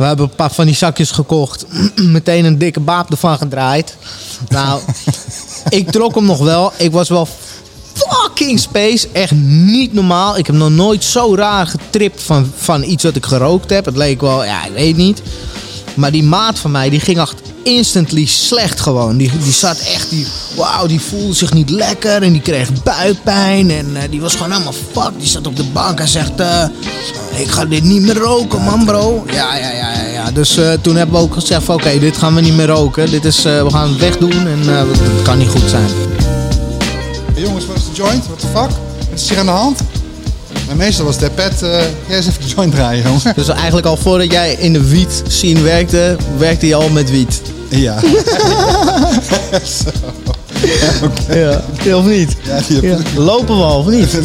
We hebben een paar van die zakjes gekocht. Meteen een dikke baap ervan gedraaid. Nou, ik trok hem nog wel. Ik was wel fucking space. Echt niet normaal. Ik heb nog nooit zo raar getript van, van iets wat ik gerookt heb. Het leek wel, ja, ik weet niet. Maar die maat van mij, die ging echt instantly slecht gewoon. Die, die zat echt, die, wauw, die voelde zich niet lekker en die kreeg buikpijn. En eh, die was gewoon helemaal fuck. Die zat op de bank en zegt, eh, ik ga dit niet meer roken man bro. Ja, ja, ja, ja. ja. Dus eh, toen hebben we ook gezegd oké, dit gaan we niet meer roken. Dit is, we gaan het wegdoen en het kan niet goed zijn. Hey, jongens, wat is de joint? What the fuck? Wat is hier aan de hand? En meestal was de pet, eh jij eens even de joint draaien, jongen. Dus eigenlijk al voordat jij in de wiet scene werkte, werkte je al met wiet. Ja. Ja, ja of niet? Ja. Lopen we al of niet?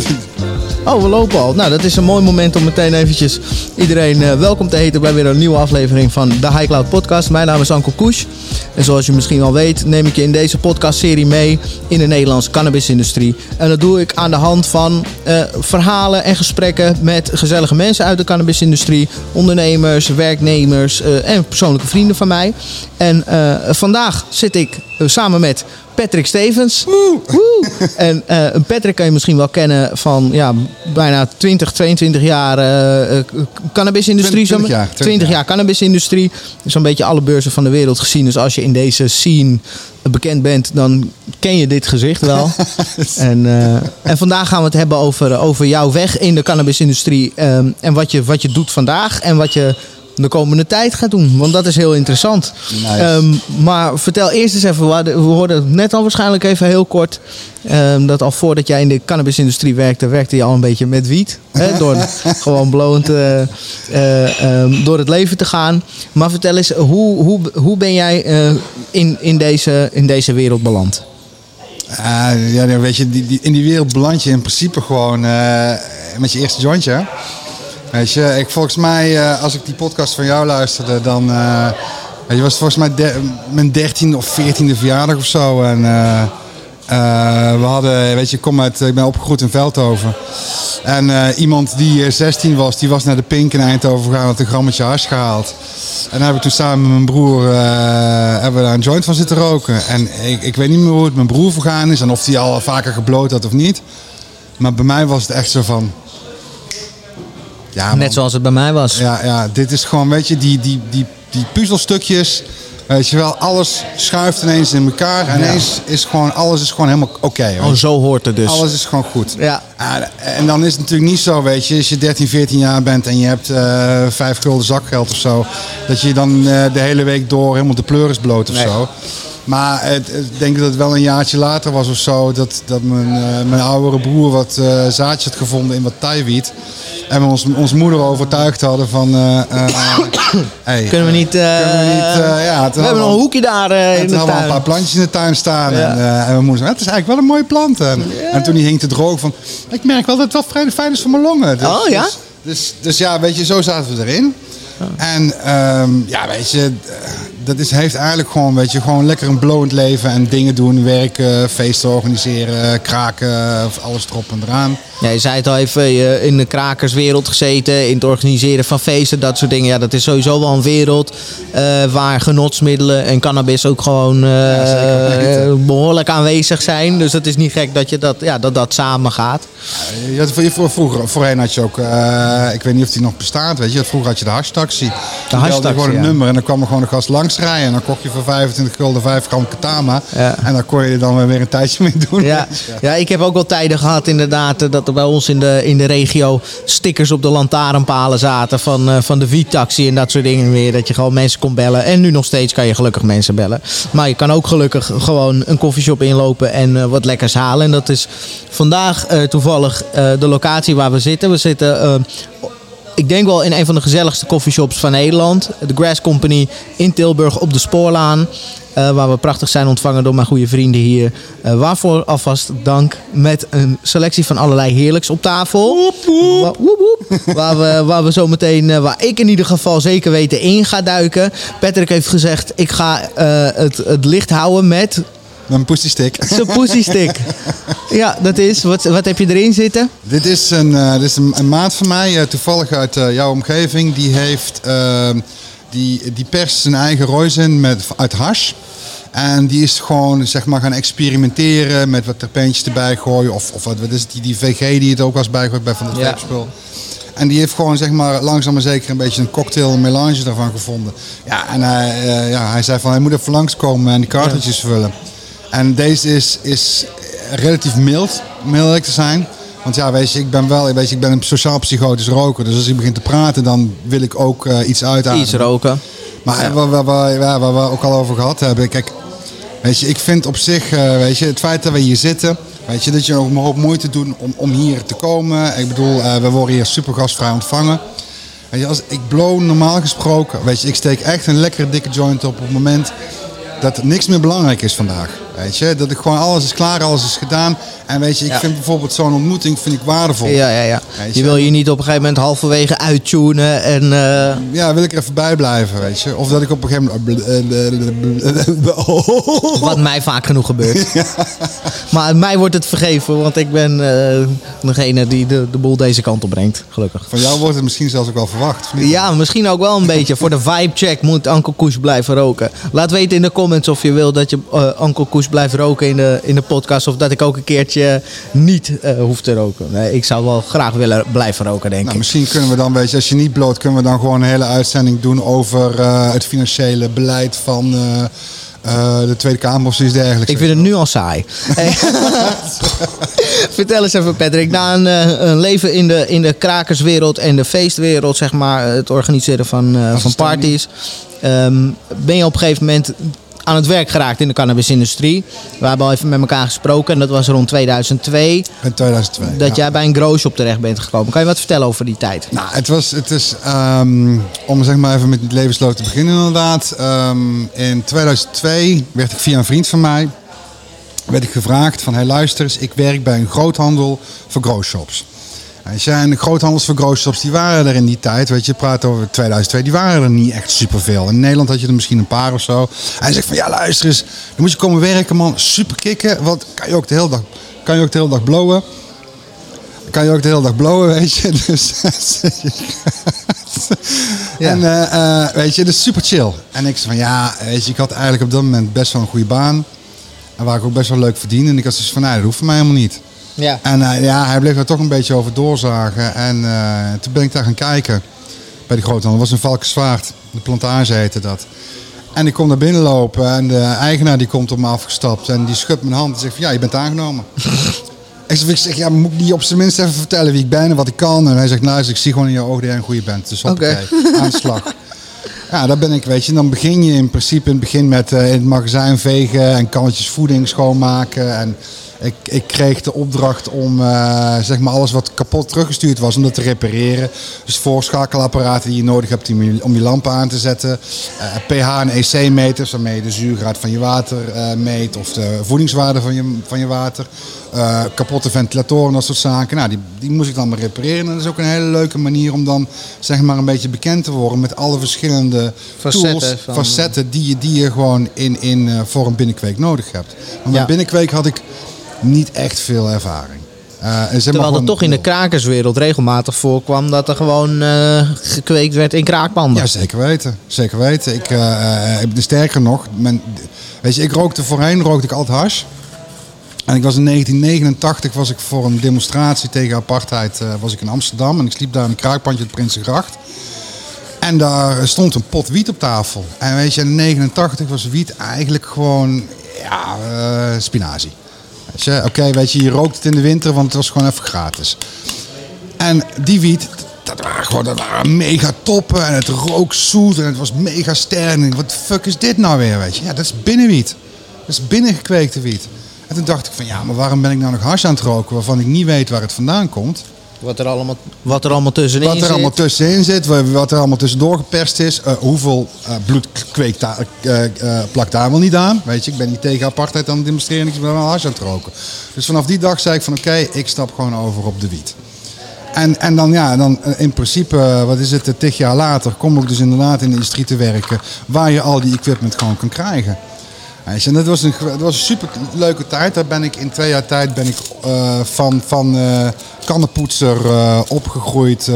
Oh, we lopen al. Nou, dat is een mooi moment om meteen eventjes iedereen eh, welkom te heten bij weer een nieuwe aflevering van de High Cloud Podcast. Mijn naam is Anko Koes. En zoals je misschien al weet, neem ik je in deze podcastserie mee in de Nederlandse cannabisindustrie. En dat doe ik aan de hand van eh, verhalen en gesprekken met gezellige mensen uit de cannabisindustrie. Ondernemers, werknemers eh, en persoonlijke vrienden van mij. En vandaag zit ik samen met Patrick Stevens. Woe! En eh, een Patrick kan je misschien wel kennen van ja, bijna 20, 22 jaar eh, eh, cannabisindustrie. 20 zo'n- jaar, 20 20 jaar cannabisindustrie. Zo'n beetje alle beurzen van de wereld gezien. Dus als je in deze scene bekend bent, dan ken je dit gezicht wel. en, en vandaag gaan we het hebben over, over jouw weg in de cannabisindustrie. ehm, en wat je, wat je doet vandaag en wat je de komende tijd gaat doen. Want dat is heel interessant. Nice. Ehm, maar vertel eerst eens even, we hoorden het net al waarschijnlijk even heel kort. ehm, dat al voordat jij in de cannabisindustrie werkte, werkte je al een beetje met wiet. Hè, door gewoon blowend eh, eh, ehm, door het leven te gaan. Maar vertel eens, hoe, hoe, hoe ben jij eh, in, in, deze, in deze wereld beland? Ah, ja, weet je, die, die, in die wereld beland je in principe gewoon met je eerste jointje. Weet je, ik, volgens mij, eh, als ik die podcast van jou luisterde, dan eh, je, was volgens mij mijn dertiende of veertiende verjaardag of zo. En eh, we hadden, weet je, ik, kom uit, ik ben opgegroeid in Veldhoven. En iemand die eh, 16 was, die was naar de Pink in Eindhoven gegaan, had een grammetje hash gehaald. En daar hebben we toen samen met mijn broer hebben we daar een joint van zitten roken. En ik, ik weet niet meer hoe het mijn broer vergaan is en of hij al vaker gebloot had of niet. Maar bij mij was het echt zo van. Ja, man. Net zoals het bij mij was. Ja, ja, dit is gewoon, weet je, die, die, die, die puzzelstukjes. Weet je wel, alles schuift ineens in elkaar. En ineens is gewoon, alles is gewoon helemaal oké. weet Oh, zo hoort het dus. Alles is gewoon goed. Ja. En dan is het natuurlijk niet zo, weet je, als je 13, 14 jaar bent en je hebt eh vijf gulden zakgeld of zo, dat je dan eh, de hele week door helemaal de pleuris bloot of Nee. zo. Maar het, ik denk dat het wel een jaartje later was of zo, dat, dat mijn, eh, mijn oudere broer wat eh zaadjes had gevonden in wat taiwiet. En we ons, onze moeder overtuigd hadden van... eh, hey, Kunnen we niet... kunnen we niet, ja, we hebben nog een hoekje daar eh, en in toen de hadden we tuin. een paar plantjes in de tuin staan. Ja. En, en mijn moeder zei, het is eigenlijk wel een mooie plant. En, en toen die hing te droog van, ik merk wel dat het wel vrij fijn is voor mijn longen. Dus, Oh, ja? Dus, dus, dus ja, weet je, zo zaten we erin. En ehm, ja, weet je, dat is, heeft eigenlijk gewoon, weet je, gewoon lekker een blowend leven en dingen doen, werken, feesten organiseren, kraken, alles erop en eraan. Ja, je zei het al even, je in de krakerswereld gezeten, in het organiseren van feesten, dat soort dingen. Ja, dat is sowieso wel een wereld eh, waar genotsmiddelen en cannabis ook gewoon eh, eh, behoorlijk aanwezig zijn. Dus het is niet gek dat je dat, ja, dat, dat samen gaat. Voor- vroeger, voorheen had je ook, eh, ik weet niet of die nog bestaat, weet je. Vroeger had je de hashtaxi. De hashtaxi, gewoon een ja. nummer en dan kwam er gewoon een gast langs rijden. En dan kocht je voor 25 gulden 5 gram katama. Ja. En daar kon je dan weer een tijdje mee doen. Ja, ja, ik heb ook wel tijden gehad inderdaad eh, dat er bij ons in de, in de regio stickers op de lantaarnpalen zaten van, eh, van de V-taxi en dat soort dingen weer. Dat je gewoon mensen kon bellen. En nu nog steeds kan je gelukkig mensen bellen. Maar je kan ook gelukkig gewoon een koffieshop inlopen en eh, wat lekkers halen. En dat is vandaag eh, toevallig de locatie waar we zitten. We zitten... ik denk wel in een van de gezelligste coffeeshops van Nederland. De Grass Company in Tilburg op de Spoorlaan. eh, waar we prachtig zijn ontvangen door mijn goede vrienden hier. Eh, waarvoor alvast dank met een selectie van allerlei heerlijks op tafel. Wa- woep, woep. waar, we, waar we zo meteen, eh, waar ik in ieder geval zeker weten in ga duiken. Patrick heeft gezegd, ik ga het, het licht houden Met een pussy stick. zijn pussy stick. ja, dat is. Wat, wat heb je erin zitten? dit is een, eh, dit is een, een maat van mij, eh, toevallig uit eh, jouw omgeving. Die heeft, ehm, die, die perst zijn eigen roisin met, uit hash. En die is gewoon zeg maar gaan experimenteren met wat terpeentjes erbij gooien. Of, of wat, wat is het, die, die VG die het ook was bijgooit bij van het Ja. En die heeft gewoon zeg maar langzaam maar zeker een beetje een cocktail een melange daarvan gevonden. Ja, en hij, ja, hij zei van hij moet even langskomen en die cartridges vullen. En deze is, is relatief mild, eerlijk te zijn. Want ja, weet je, ik ben wel weet je, ik ben een sociaal psychotisch roker. Dus als ik begin te praten, dan wil ik ook eh, iets uitademen. Iets roken. Maar waar, waar, waar, waar, waar we ook al over gehad hebben. Kijk, weet je, ik vind op zich, eh, weet je, het feit dat we hier zitten. Weet je, dat je ook een hoop moeite doet om, om hier te komen. Ik bedoel, eh, we worden hier super gastvrij ontvangen. Weet je, als ik blow normaal gesproken, weet je, ik steek echt een lekkere dikke joint op op het moment dat niks meer belangrijk is vandaag. Weet je, dat ik gewoon alles is klaar, alles is gedaan. En weet je, ik Ja. vind bijvoorbeeld zo'n ontmoeting vind ik waardevol. Ja, ja, ja. Je je, wil je niet op een gegeven moment halverwege uittunen en... eh, Ja, wil ik er even bij blijven, weet je. Of dat ik op een gegeven moment... Wat mij vaak genoeg gebeurt. Maar mij wordt het vergeven, want ik ben eh, degene die de, de boel deze kant op brengt. Gelukkig. Van jou wordt het misschien zelfs ook wel verwacht. Ja, misschien ook wel een beetje. Voor de vibe check moet Uncle Koes blijven roken. Laat weten in de comments of je wil dat je Uncle Koes blijft roken in de, in de podcast. Of dat ik ook een keertje niet eh hoef te roken. Nee, ik zou wel graag willen blijven roken, denk Nou, ik. misschien kunnen we dan, weet je, als je niet bloot, kunnen we dan gewoon een hele uitzending doen over eh, het financiële beleid van eh, de Tweede Kamer of zoiets dergelijks. Ik vind het nu al saai. Vertel eens even, Patrick. Na een, een leven in de, in de krakerswereld en de feestwereld, zeg maar, het organiseren van, van parties, ehm, ben je op een gegeven moment aan het werk geraakt in de cannabisindustrie. We hebben al even met elkaar gesproken en dat was rond 2002. In 2002. Dat ja. jij bij een growshop terecht bent gekomen. Kan je wat vertellen over die tijd? Nou, het was, het is, ehm, om zeg maar even met het levensloop te beginnen inderdaad. Ehm, in 2002 werd ik via een vriend van mij, werd ik gevraagd van, hey luister eens, ik werk bij een groothandel voor growshops. Weet je, en de groothandels voor growshops, die waren er in die tijd, weet je, je praat over 2002, die waren er niet echt superveel. In Nederland had je er misschien een paar of zo. En hij zegt van, ja luister eens, dan moet je komen werken man, super kicken, want kan je ook de hele dag, kan je ook de hele dag blowen. Kan je ook de hele dag blowen, weet je. Dus, Ja. En eh, eh, weet je, dus super chill. En ik zei van ja, weet je, ik had eigenlijk op dat moment best wel een goede baan. En waar ik ook best wel leuk verdiende. En ik had dus van, nee, dat hoeft voor mij helemaal niet. Ja. En eh, ja, hij bleef er toch een beetje over doorzagen. En eh, toen ben ik daar gaan kijken. Bij de groothandel. Dat was een Valkenswaard. De plantage heette dat. En ik kom naar binnen lopen. En de eigenaar die komt op me afgestapt. En die schudt mijn hand en zegt van, ja, je bent aangenomen. ik zeg, ja, moet ik niet op zijn minst even vertellen wie ik ben en wat ik kan? En hij zegt, nou, ik zie gewoon in je ogen dat jij een goede bent. Dus hoppakee, aan de slag. Ja, daar ben ik, weet je. Dan begin je in principe in het begin met eh, in het magazijn vegen en kannetjes voeding schoonmaken. En ik, ik kreeg de opdracht om eh, zeg maar alles wat kapot teruggestuurd was, om dat te repareren. Dus voorschakelapparaten die je nodig hebt om je, om je lampen aan te zetten. Eh, pH en EC-meters, waarmee je de zuurgraad van je water eh, meet of de voedingswaarde van je, van je water. Kapotte ventilatoren, dat soort zaken. Nou, die, die moest ik dan maar repareren. En dat is ook een hele leuke manier om dan zeg maar een beetje bekend te worden met alle verschillende Facetten tools, van- facetten die je, die je gewoon in, in, voor een binnenkweek nodig hebt. Maar met Ja. binnenkweek had ik niet echt veel ervaring. Eh, en Terwijl er gewoon- toch in de krakerswereld regelmatig voorkwam dat er gewoon eh, gekweekt werd in kraakpanden. Ja, zeker weten. Zeker weten. Ik, eh, sterker nog, men, weet je, ik rookte voorheen rookte ik altijd hash. En ik was in 1989 was ik voor een demonstratie tegen apartheid was ik in Amsterdam. En ik sliep daar in een kraakpandje op Prinsengracht. En daar stond een pot wiet op tafel. En weet je, in 89 was wiet eigenlijk gewoon ja, spinazie. Oké, weet je, je rookt het in de winter, want het was gewoon even gratis. En die wiet, dat waren gewoon dat mega toppen. En het rook zoet en het was mega sterk. Wat de fuck is dit nou weer, weet je? Ja, dat is binnenwiet. Dat is binnengekweekte wiet. En toen dacht ik van, ja, maar waarom ben ik nou nog hash aan het roken... waarvan ik niet weet waar het vandaan komt? Wat, er allemaal, wat er allemaal tussenin Wat er zit. allemaal tussenin zit, wa- wat er allemaal tussendoor geperst is. eh, hoeveel eh, bloed kweekt daar, eh, plakt daar wel niet aan. Weet je, ik ben niet tegen apartheid aan het demonstreren, ik ben wel hash aan het roken. Dus vanaf die dag zei ik van oké, ik stap gewoon over op de wiet. En, en dan ja, dan in principe, wat is het, tig jaar later kom ik dus inderdaad in de industrie te werken. Waar je al die equipment gewoon kan krijgen. En dat was een, een super leuke tijd. Daar ben ik in twee jaar tijd ben ik eh, van, van eh, kannenpoetser eh, opgegroeid,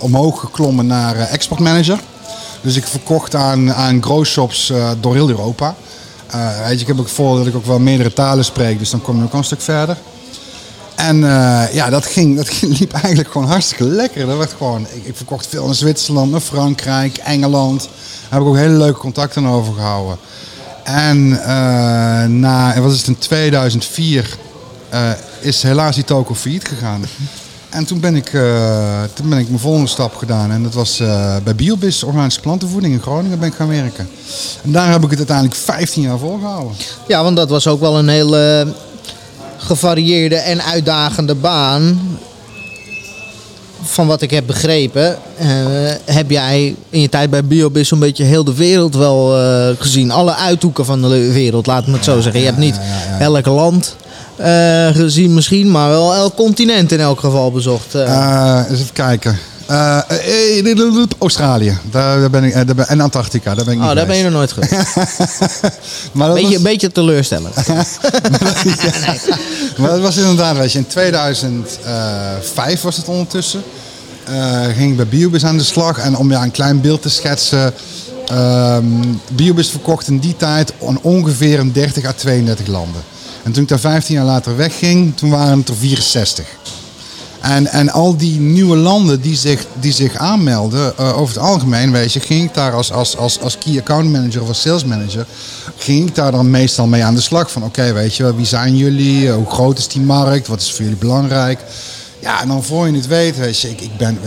omhoog geklommen naar exportmanager. Dus ik verkocht aan, aan door heel Europa. Ik heb ook voor dat ik ook wel meerdere talen spreek, dus dan kom je ook een stuk verder. En ja, dat, ging, dat liep eigenlijk gewoon hartstikke lekker. Dat werd gewoon, ik, ik, verkocht veel naar Zwitserland, Frankrijk, Engeland. Daar heb ik ook hele leuke contacten over gehouden. En uh, na, wat is het, in 2004 uh, is helaas die toko failliet gegaan. En toen ben, ik, uh, toen ben ik mijn volgende stap gedaan. En dat was bij Biobis, organische plantenvoeding in Groningen, ben ik gaan werken. En daar heb ik het uiteindelijk 15 jaar volgehouden. Ja, want dat was ook wel een hele gevarieerde en uitdagende baan. Van wat ik heb begrepen, uh, heb jij in je tijd bij Biobis een beetje heel de wereld wel gezien. Alle uithoeken van de wereld, laat me het zo zeggen. Je hebt niet elk land uh, gezien misschien, maar wel elk continent in elk geval bezocht. Eens even kijken. Australië daar, ben ik, daar ben, en Antarctica, daar ben ik Oh, niet daar ben je nog nooit geweest. maar dat beetje, was... Een beetje teleurstellend. nee. Maar dat was inderdaad, weet je, in 2005 was het ondertussen. ging ik bij Biobis aan de slag. En om ja, een klein beeld te schetsen... Um, Biobis verkocht in die tijd aan ongeveer een 30 à 32 landen. En toen ik daar 15 jaar later wegging, toen waren het er 64. En, en al die nieuwe landen die zich, die zich aanmelden, uh, over het algemeen, weet je, ging ik daar als, als, als, als key account manager of als sales manager, ging ik daar dan meestal mee aan de slag. Van oké, weet je, wie zijn jullie? Hoe groot is die markt? Wat is voor jullie belangrijk? Ja, en dan voor je het weet, weet je, ik, ik ben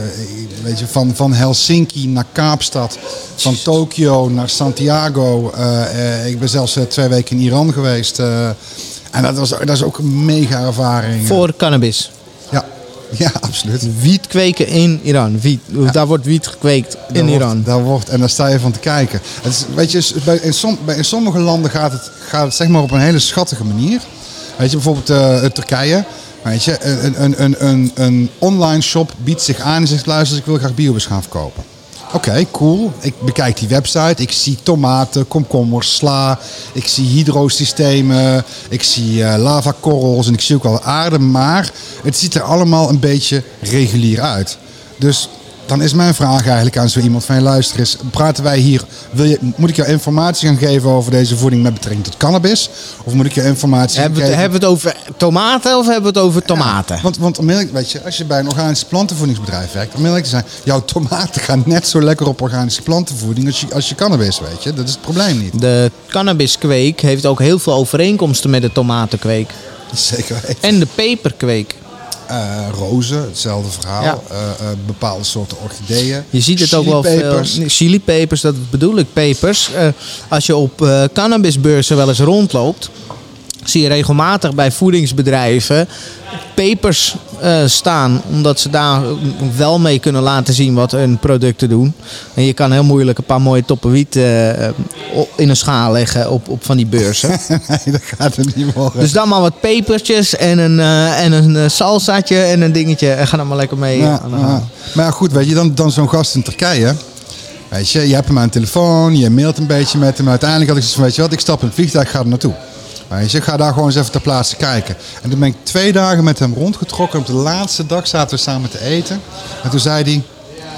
weet je, van, van Helsinki naar Kaapstad, van Tokio naar Santiago. Ik ben zelfs twee weken in Iran geweest. En dat, was, dat is ook een mega ervaring. Voor cannabis? Ja, absoluut. Wiet kweken in Iran. Wiet, ja. Daar wordt wiet gekweekt in Iran. Daar wordt, en daar sta je van te kijken. Het is, weet je, bij, in, som, bij, in sommige landen gaat het, gaat het zeg maar op een hele schattige manier. Weet je, bijvoorbeeld uh, Turkije. Weet je, een, een, een, een, een online shop biedt zich aan en zegt: luister, ik wil graag biobus gaan verkopen. Oké, cool. Ik bekijk die website. Ik zie tomaten, komkommers, sla. Ik zie hydrosystemen. Ik zie uh, lavakorrels en ik zie ook wel aarde. Maar het ziet er allemaal een beetje regulier uit. Dus dan is mijn vraag eigenlijk aan zo iemand van je luister is, praten wij hier, wil je, moet ik jou informatie gaan geven over deze voeding met betrekking tot cannabis? Of moet ik je informatie hebben geven? We, hebben we het over tomaten of hebben we het over tomaten? Ja, want, want weet je, als je bij een organisch plantenvoedingsbedrijf werkt, om eerlijk te zijn, jouw tomaten gaan net zo lekker op organische plantenvoeding als je, als je cannabis, weet je. Dat is het probleem niet. De cannabiskweek heeft ook heel veel overeenkomsten met de tomatenkweek. Zeker weten. En de peperkweek. Uh, rozen, hetzelfde verhaal. Ja. Uh, uh, bepaalde soorten orchideeën. Je ziet het ook wel veel. Chilipepers, dat bedoel ik, pepers. als je op cannabisbeurzen wel eens rondloopt, zie je regelmatig bij voedingsbedrijven pepers uh, staan. Omdat ze daar wel mee kunnen laten zien wat hun producten doen. En je kan heel moeilijk een paar mooie toppen wiet uh, in een schaal leggen op, op van die beurzen. nee, dat gaat er niet worden. Dus dan maar wat pepertjes en een, uh, en een salsaatje en een dingetje. En ga dan maar lekker mee ja, aan de ja. Maar ja, goed, weet je, dan, dan zo'n gast in Turkije. Weet je, je hebt hem aan de telefoon, je mailt een beetje met hem. Uiteindelijk had ik zoiets van, weet je wat, ik stap in het vliegtuig, ga er naartoe. Weet je, ga daar gewoon eens even ter plaatse kijken. En toen ben ik twee dagen met hem rondgetrokken. Op de laatste dag zaten we samen te eten. En toen zei hij,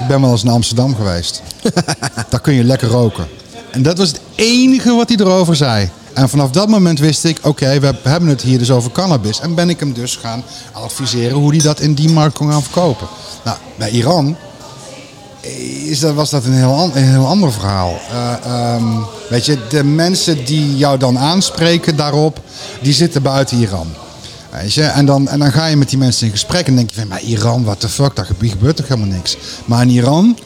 ik ben wel eens naar Amsterdam geweest. daar kun je lekker roken. En dat was het enige wat hij erover zei. En vanaf dat moment wist ik, oké, okay, we hebben het hier dus over cannabis. En ben ik hem dus gaan adviseren hoe hij dat in die markt kon gaan verkopen. Nou, bij Iran is dat, was dat een heel, een heel ander verhaal. Uh, um, weet je, de mensen die jou dan aanspreken daarop, die zitten buiten Iran. Weet je? En, dan, en dan ga je met die mensen in gesprek en denk je van, maar Iran, what the fuck, daar gebeurt toch helemaal niks. Maar in Iran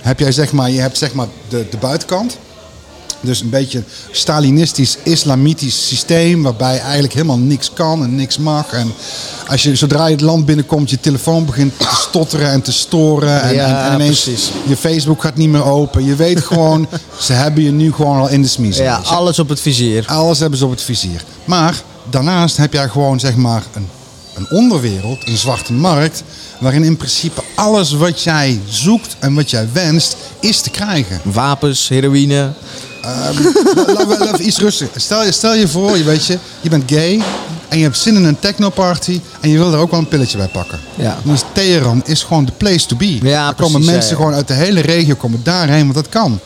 heb jij zeg maar, je hebt zeg maar de, de buitenkant. Dus een beetje een Stalinistisch, islamitisch systeem waarbij eigenlijk helemaal niks kan en niks mag. En als je zodra je het land binnenkomt, je telefoon begint te stotteren en te storen. En, ja, en, en ineens precies. je Facebook gaat niet meer open. Je weet gewoon, ze hebben je nu gewoon al in de smies. Ja, alles op het vizier. Alles hebben ze op het vizier. Maar daarnaast heb jij gewoon zeg maar een, een onderwereld, een zwarte markt. Waarin in principe alles wat jij zoekt en wat jij wenst, is te krijgen. Wapens, heroïne. Um, Laten we even iets rustig. Stel je, stel je voor, je weet je, je bent gay en je hebt zin in een technoparty en je wil er ook wel een pilletje bij pakken. Ja. Dus Teheran is gewoon de place to be. Ja, er komen precies, mensen ja, ja. gewoon uit de hele regio komen daarheen, want dat kan.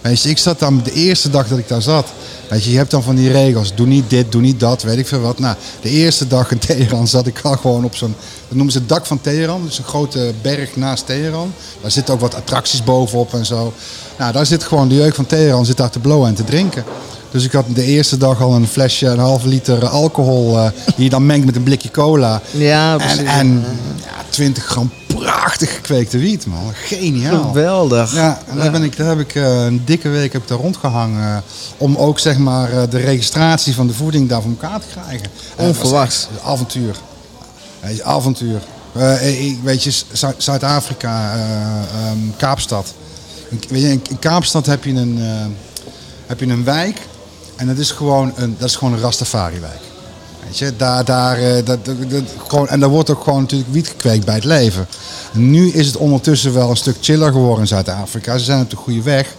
Weet je, ik zat dan de eerste dag dat ik daar zat. Weet je, je hebt dan van die regels. Doe niet dit, doe niet dat, weet ik veel wat. Nou, de eerste dag in Teheran zat ik al gewoon op zo'n... Dat noemen ze het dak van Teheran. Dat is een grote berg naast Teheran. Daar zitten ook wat attracties bovenop en zo. Nou, daar zit gewoon de jeugd van Teheran zit daar te blowen en te drinken. Dus ik had de eerste dag al een flesje, een halve liter alcohol... eh, die je dan mengt met een blikje cola. Ja, En, precies. en ja, 20 gram prachtig gekweekte wiet, man. Geniaal. Geweldig. Ja, en daar, ben ik, daar heb ik eh, een dikke week heb ik daar rondgehangen. eh, om ook zeg maar de registratie van de voeding daar voor elkaar te krijgen. En een avontuur. Weet je, avontuur. Weet je, Zu- Zuid-Afrika, eh, ehm, Kaapstad. Weet je, in, Kaapstad heb je, een, eh, heb je een wijk. En dat is gewoon een, dat is gewoon een Rastafari-wijk. Weet je, daar, daar, eh, dat, dat- gewoon, en daar wordt ook gewoon natuurlijk wiet gekweekt bij het leven. Nu is het ondertussen wel een stuk chiller geworden in Zuid-Afrika. Ze zijn op de goede weg.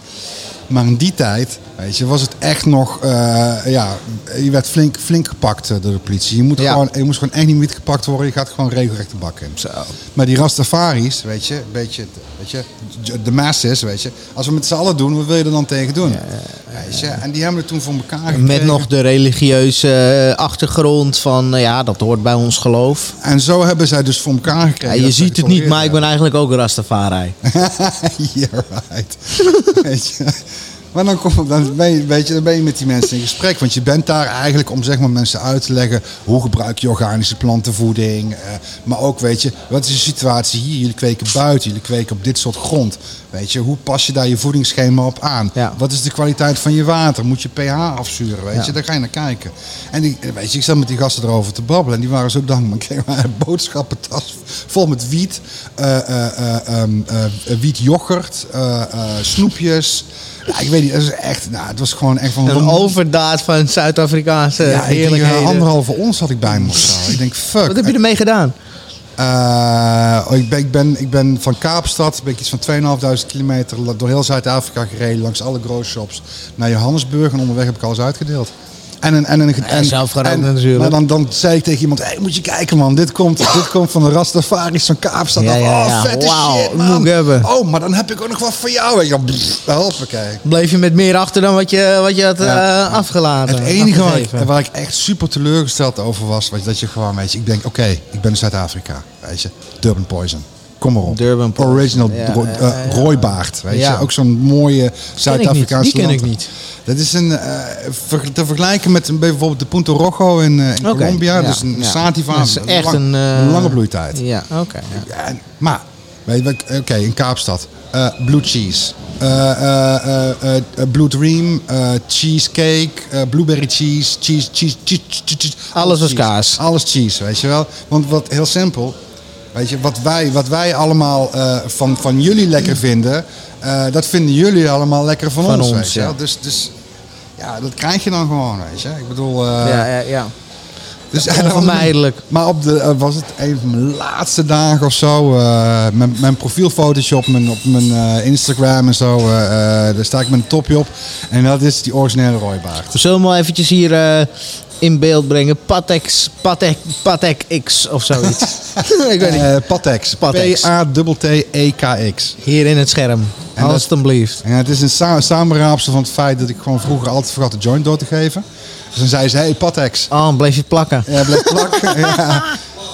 Maar in die tijd, weet je, was het echt nog, eh, ja, je werd flink, flink gepakt eh, door de politie. Je, moet Ja. gewoon, je moest gewoon echt niet meer gepakt worden, je gaat gewoon regelrecht de bak in. Zo. Maar die Rastafaris, weet je, een beetje, weet je, de masses, weet je, als we met z'n allen doen, wat wil je er dan tegen doen? Weet je, en die hebben het toen voor elkaar gekregen. Met nog de religieuze eh, achtergrond van, ja, dat hoort bij ons geloof. En zo hebben zij dus voor elkaar Ja, gekregen. je ziet het niet, maar ik ben eigenlijk ook Rastafari. yeah, right. weet je. Maar dan, kom, dan, ben je, weet je, dan ben je met die mensen in gesprek. Want je bent daar eigenlijk om zeg maar, mensen uit te leggen... hoe gebruik je organische plantenvoeding. eh, maar ook, weet je, wat is de situatie hier? Jullie kweken buiten, jullie kweken op dit soort grond. Weet je, hoe pas je daar je voedingsschema op aan? Ja. Wat is de kwaliteit van je water? Moet je pH afzuren? Weet Ja. je, daar ga je naar kijken. En die, weet je, ik zat met die gasten erover te babbelen. En die waren zo dankbaar. Ik kreeg maar een boodschappentas vol met wiet. eh eh eh ehm, eh, wiet yoghurt. eh, eh, snoepjes. Ja, ik weet niet, dat is echt... Nou, het was gewoon echt van... Een overdaad van Zuid-Afrikaanse ja, ik denk, eh, anderhalve ons had ik bij me of zo. Ik denk, fuck. Wat heb je ermee gedaan? Eh, ik, ben, ik, ben, ik ben van Kaapstad, ben iets van 2.500 kilometer door heel Zuid-Afrika gereden, langs alle grocershops naar Johannesburg. En onderweg heb ik alles uitgedeeld. En, een, en, een, en, zelf gerookt en- natuurlijk. Maar dan, dan zei ik tegen iemand, hey, moet je kijken man, dit komt, dit komt van de Rastafaris van Kaapstad. Ja, ja, ja. Oh, vette Wauw, shit man. Oh, maar dan heb ik ook nog wat voor jou. En dacht, hoppakee. Bleef je met meer achter dan wat je, wat je had Ja. eh, afgelaten? Het enige waar ik, afgegeven? waar ik echt super teleurgesteld over was, was dat je gewoon, weet je, ik denk, oké, ik ben in Zuid-Afrika, weet je, Durban Poison. Kom maar op. Durban. Original Ja, ro- ja, eh, rooibaard, weet Ja. je. Ook zo'n mooie Zuid-Afrikaanse Die ken ik niet. Dat is een, eh, te vergelijken met een, bijvoorbeeld de Punto Rojo in, eh, in Colombia. ja, dus een sativa. Dat is echt lang- een, eh, lange bloeitijd. Ja, oké. maar, weet je, oké, in Kaapstad. blue cheese. blue dream. cheesecake. blueberry cheese. Cheese, cheese, cheese. Alles was cheese. kaas. Alles cheese, weet je wel. Want wat heel simpel. Weet je, wat wij, wat wij allemaal eh, van, van jullie lekker vinden. eh, dat vinden jullie allemaal lekker van, Van ons, ja. Dus, dus ja, dat krijg je dan gewoon, weet je. Ik bedoel... eh, ja, ja, ja. dus Onvermijdelijk. Maar op de, was het een van mijn laatste dagen of zo. mijn, mijn profielfotootje op mijn, op mijn Instagram en zo. daar sta ik met een topje op. En dat is die originele rooibaard. We zullen wel eventjes hier in beeld brengen. Patex, Patek, Patek X of zoiets. ik weet niet. Eh, Patex. Patex. P-A-T-T-E-K-X. Hier in het scherm. En Alsjeblieft. En het is een sa samenraapsel van het feit dat ik gewoon vroeger altijd vergat de joint door te geven. Dus dan zei ze, hey Patex. Oh, bleef je plakken. Ja, blijft plakken. ja.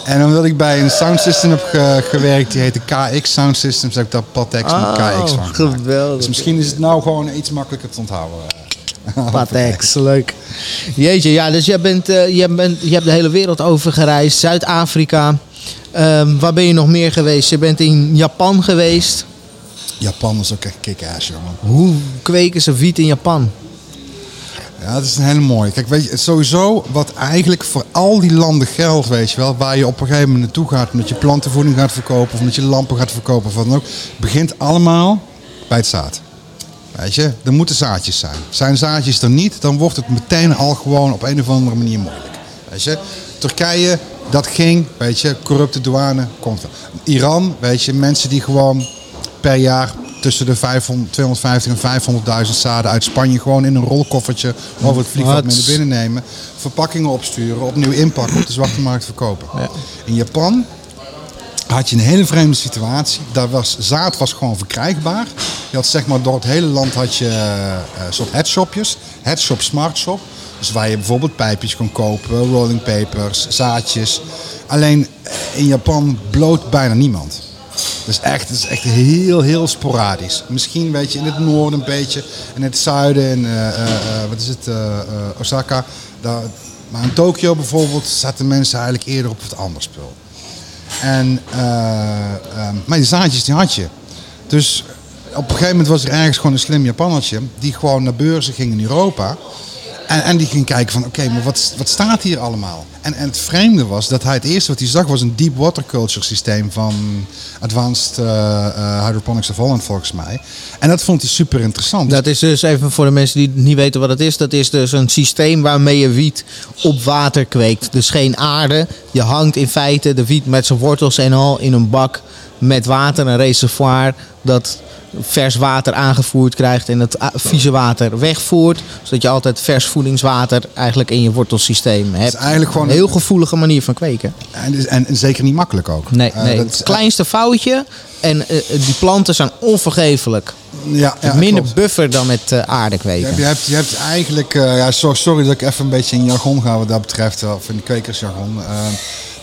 En omdat ik bij een sound system heb ge- gewerkt, die heette KX Sound Systems, heb ik daar Patex Oh, KX van gemaakt. geweldig. Dus misschien is het nou gewoon iets makkelijker te onthouden. Patex, leuk. Jeetje, ja, dus jij, bent, eh, jij, bent, je hebt de hele wereld over gereisd. Zuid-Afrika. Ehm, waar ben je nog meer geweest? Je bent in Japan geweest. Japan is ook echt kick-ass, jongen. Hoe kweken ze wiet in Japan? Ja, dat is een hele mooie. Kijk, weet je, sowieso wat eigenlijk voor al die landen geldt, weet je wel, waar je op een gegeven moment naartoe gaat, omdat je plantenvoeding gaat verkopen of omdat je lampen gaat verkopen of wat dan ook, begint allemaal bij het zaad. Weet je, er moeten zaadjes zijn. Zijn zaadjes er niet, dan wordt het meteen al gewoon op een of andere manier moeilijk. Weet je, Turkije, dat ging, weet je, corrupte douane, komt er. Iran, weet je, mensen die gewoon per jaar tussen de 500, 250 en 500.000 zaden uit Spanje gewoon in een rolkoffertje over het vliegveld mee naar binnen nemen. Verpakkingen opsturen, opnieuw inpakken, op de zwarte markt verkopen. Ja. In Japan had je een hele vreemde situatie. Daar was, zaad was gewoon verkrijgbaar. Je had zeg maar door het hele land had je uh, soort headshopjes. Headshop, smartshop. Dus waar je bijvoorbeeld pijpjes kon kopen, rolling papers, zaadjes. Alleen eh, in Japan bloot bijna niemand. Dus echt, het is echt heel, heel sporadisch. Misschien weet je in het noorden een beetje, in het zuiden, in uh, wat is het, Osaka. Maar in Tokio bijvoorbeeld zaten mensen eigenlijk eerder op het anders spul. En, ehm, maar die zaadjes die had je. Dus op een gegeven moment was er ergens gewoon een slim Japannertje die gewoon naar beurzen ging in Europa. En, en die ging kijken van, oké, maar wat, wat staat hier allemaal? En, en het vreemde was dat hij het eerste wat hij zag was een deep water culture systeem van Advanced uh, uh, Hydroponics of Holland volgens mij. En dat vond hij super interessant. Dat is dus even voor de mensen die niet weten wat het is. Dat is dus een systeem waarmee je wiet op water kweekt. Dus geen aarde. Je hangt in feite de wiet met zijn wortels en al in een bak met water, een reservoir. Dat vers water aangevoerd krijgt en het vieze water wegvoert. Zodat je altijd vers voedingswater eigenlijk in je wortelsysteem hebt. Het is eigenlijk gewoon een heel gevoelige manier van kweken. En, en, en zeker niet makkelijk ook. Nee, nee. Uh, het kleinste foutje en uh, die planten zijn onvergeeflijk. Ja, ja, minder buffer dan met uh, aarde kweken. Je hebt, je hebt eigenlijk, ja, sorry dat ik even een beetje in jargon ga wat dat betreft, of in de kwekersjargon.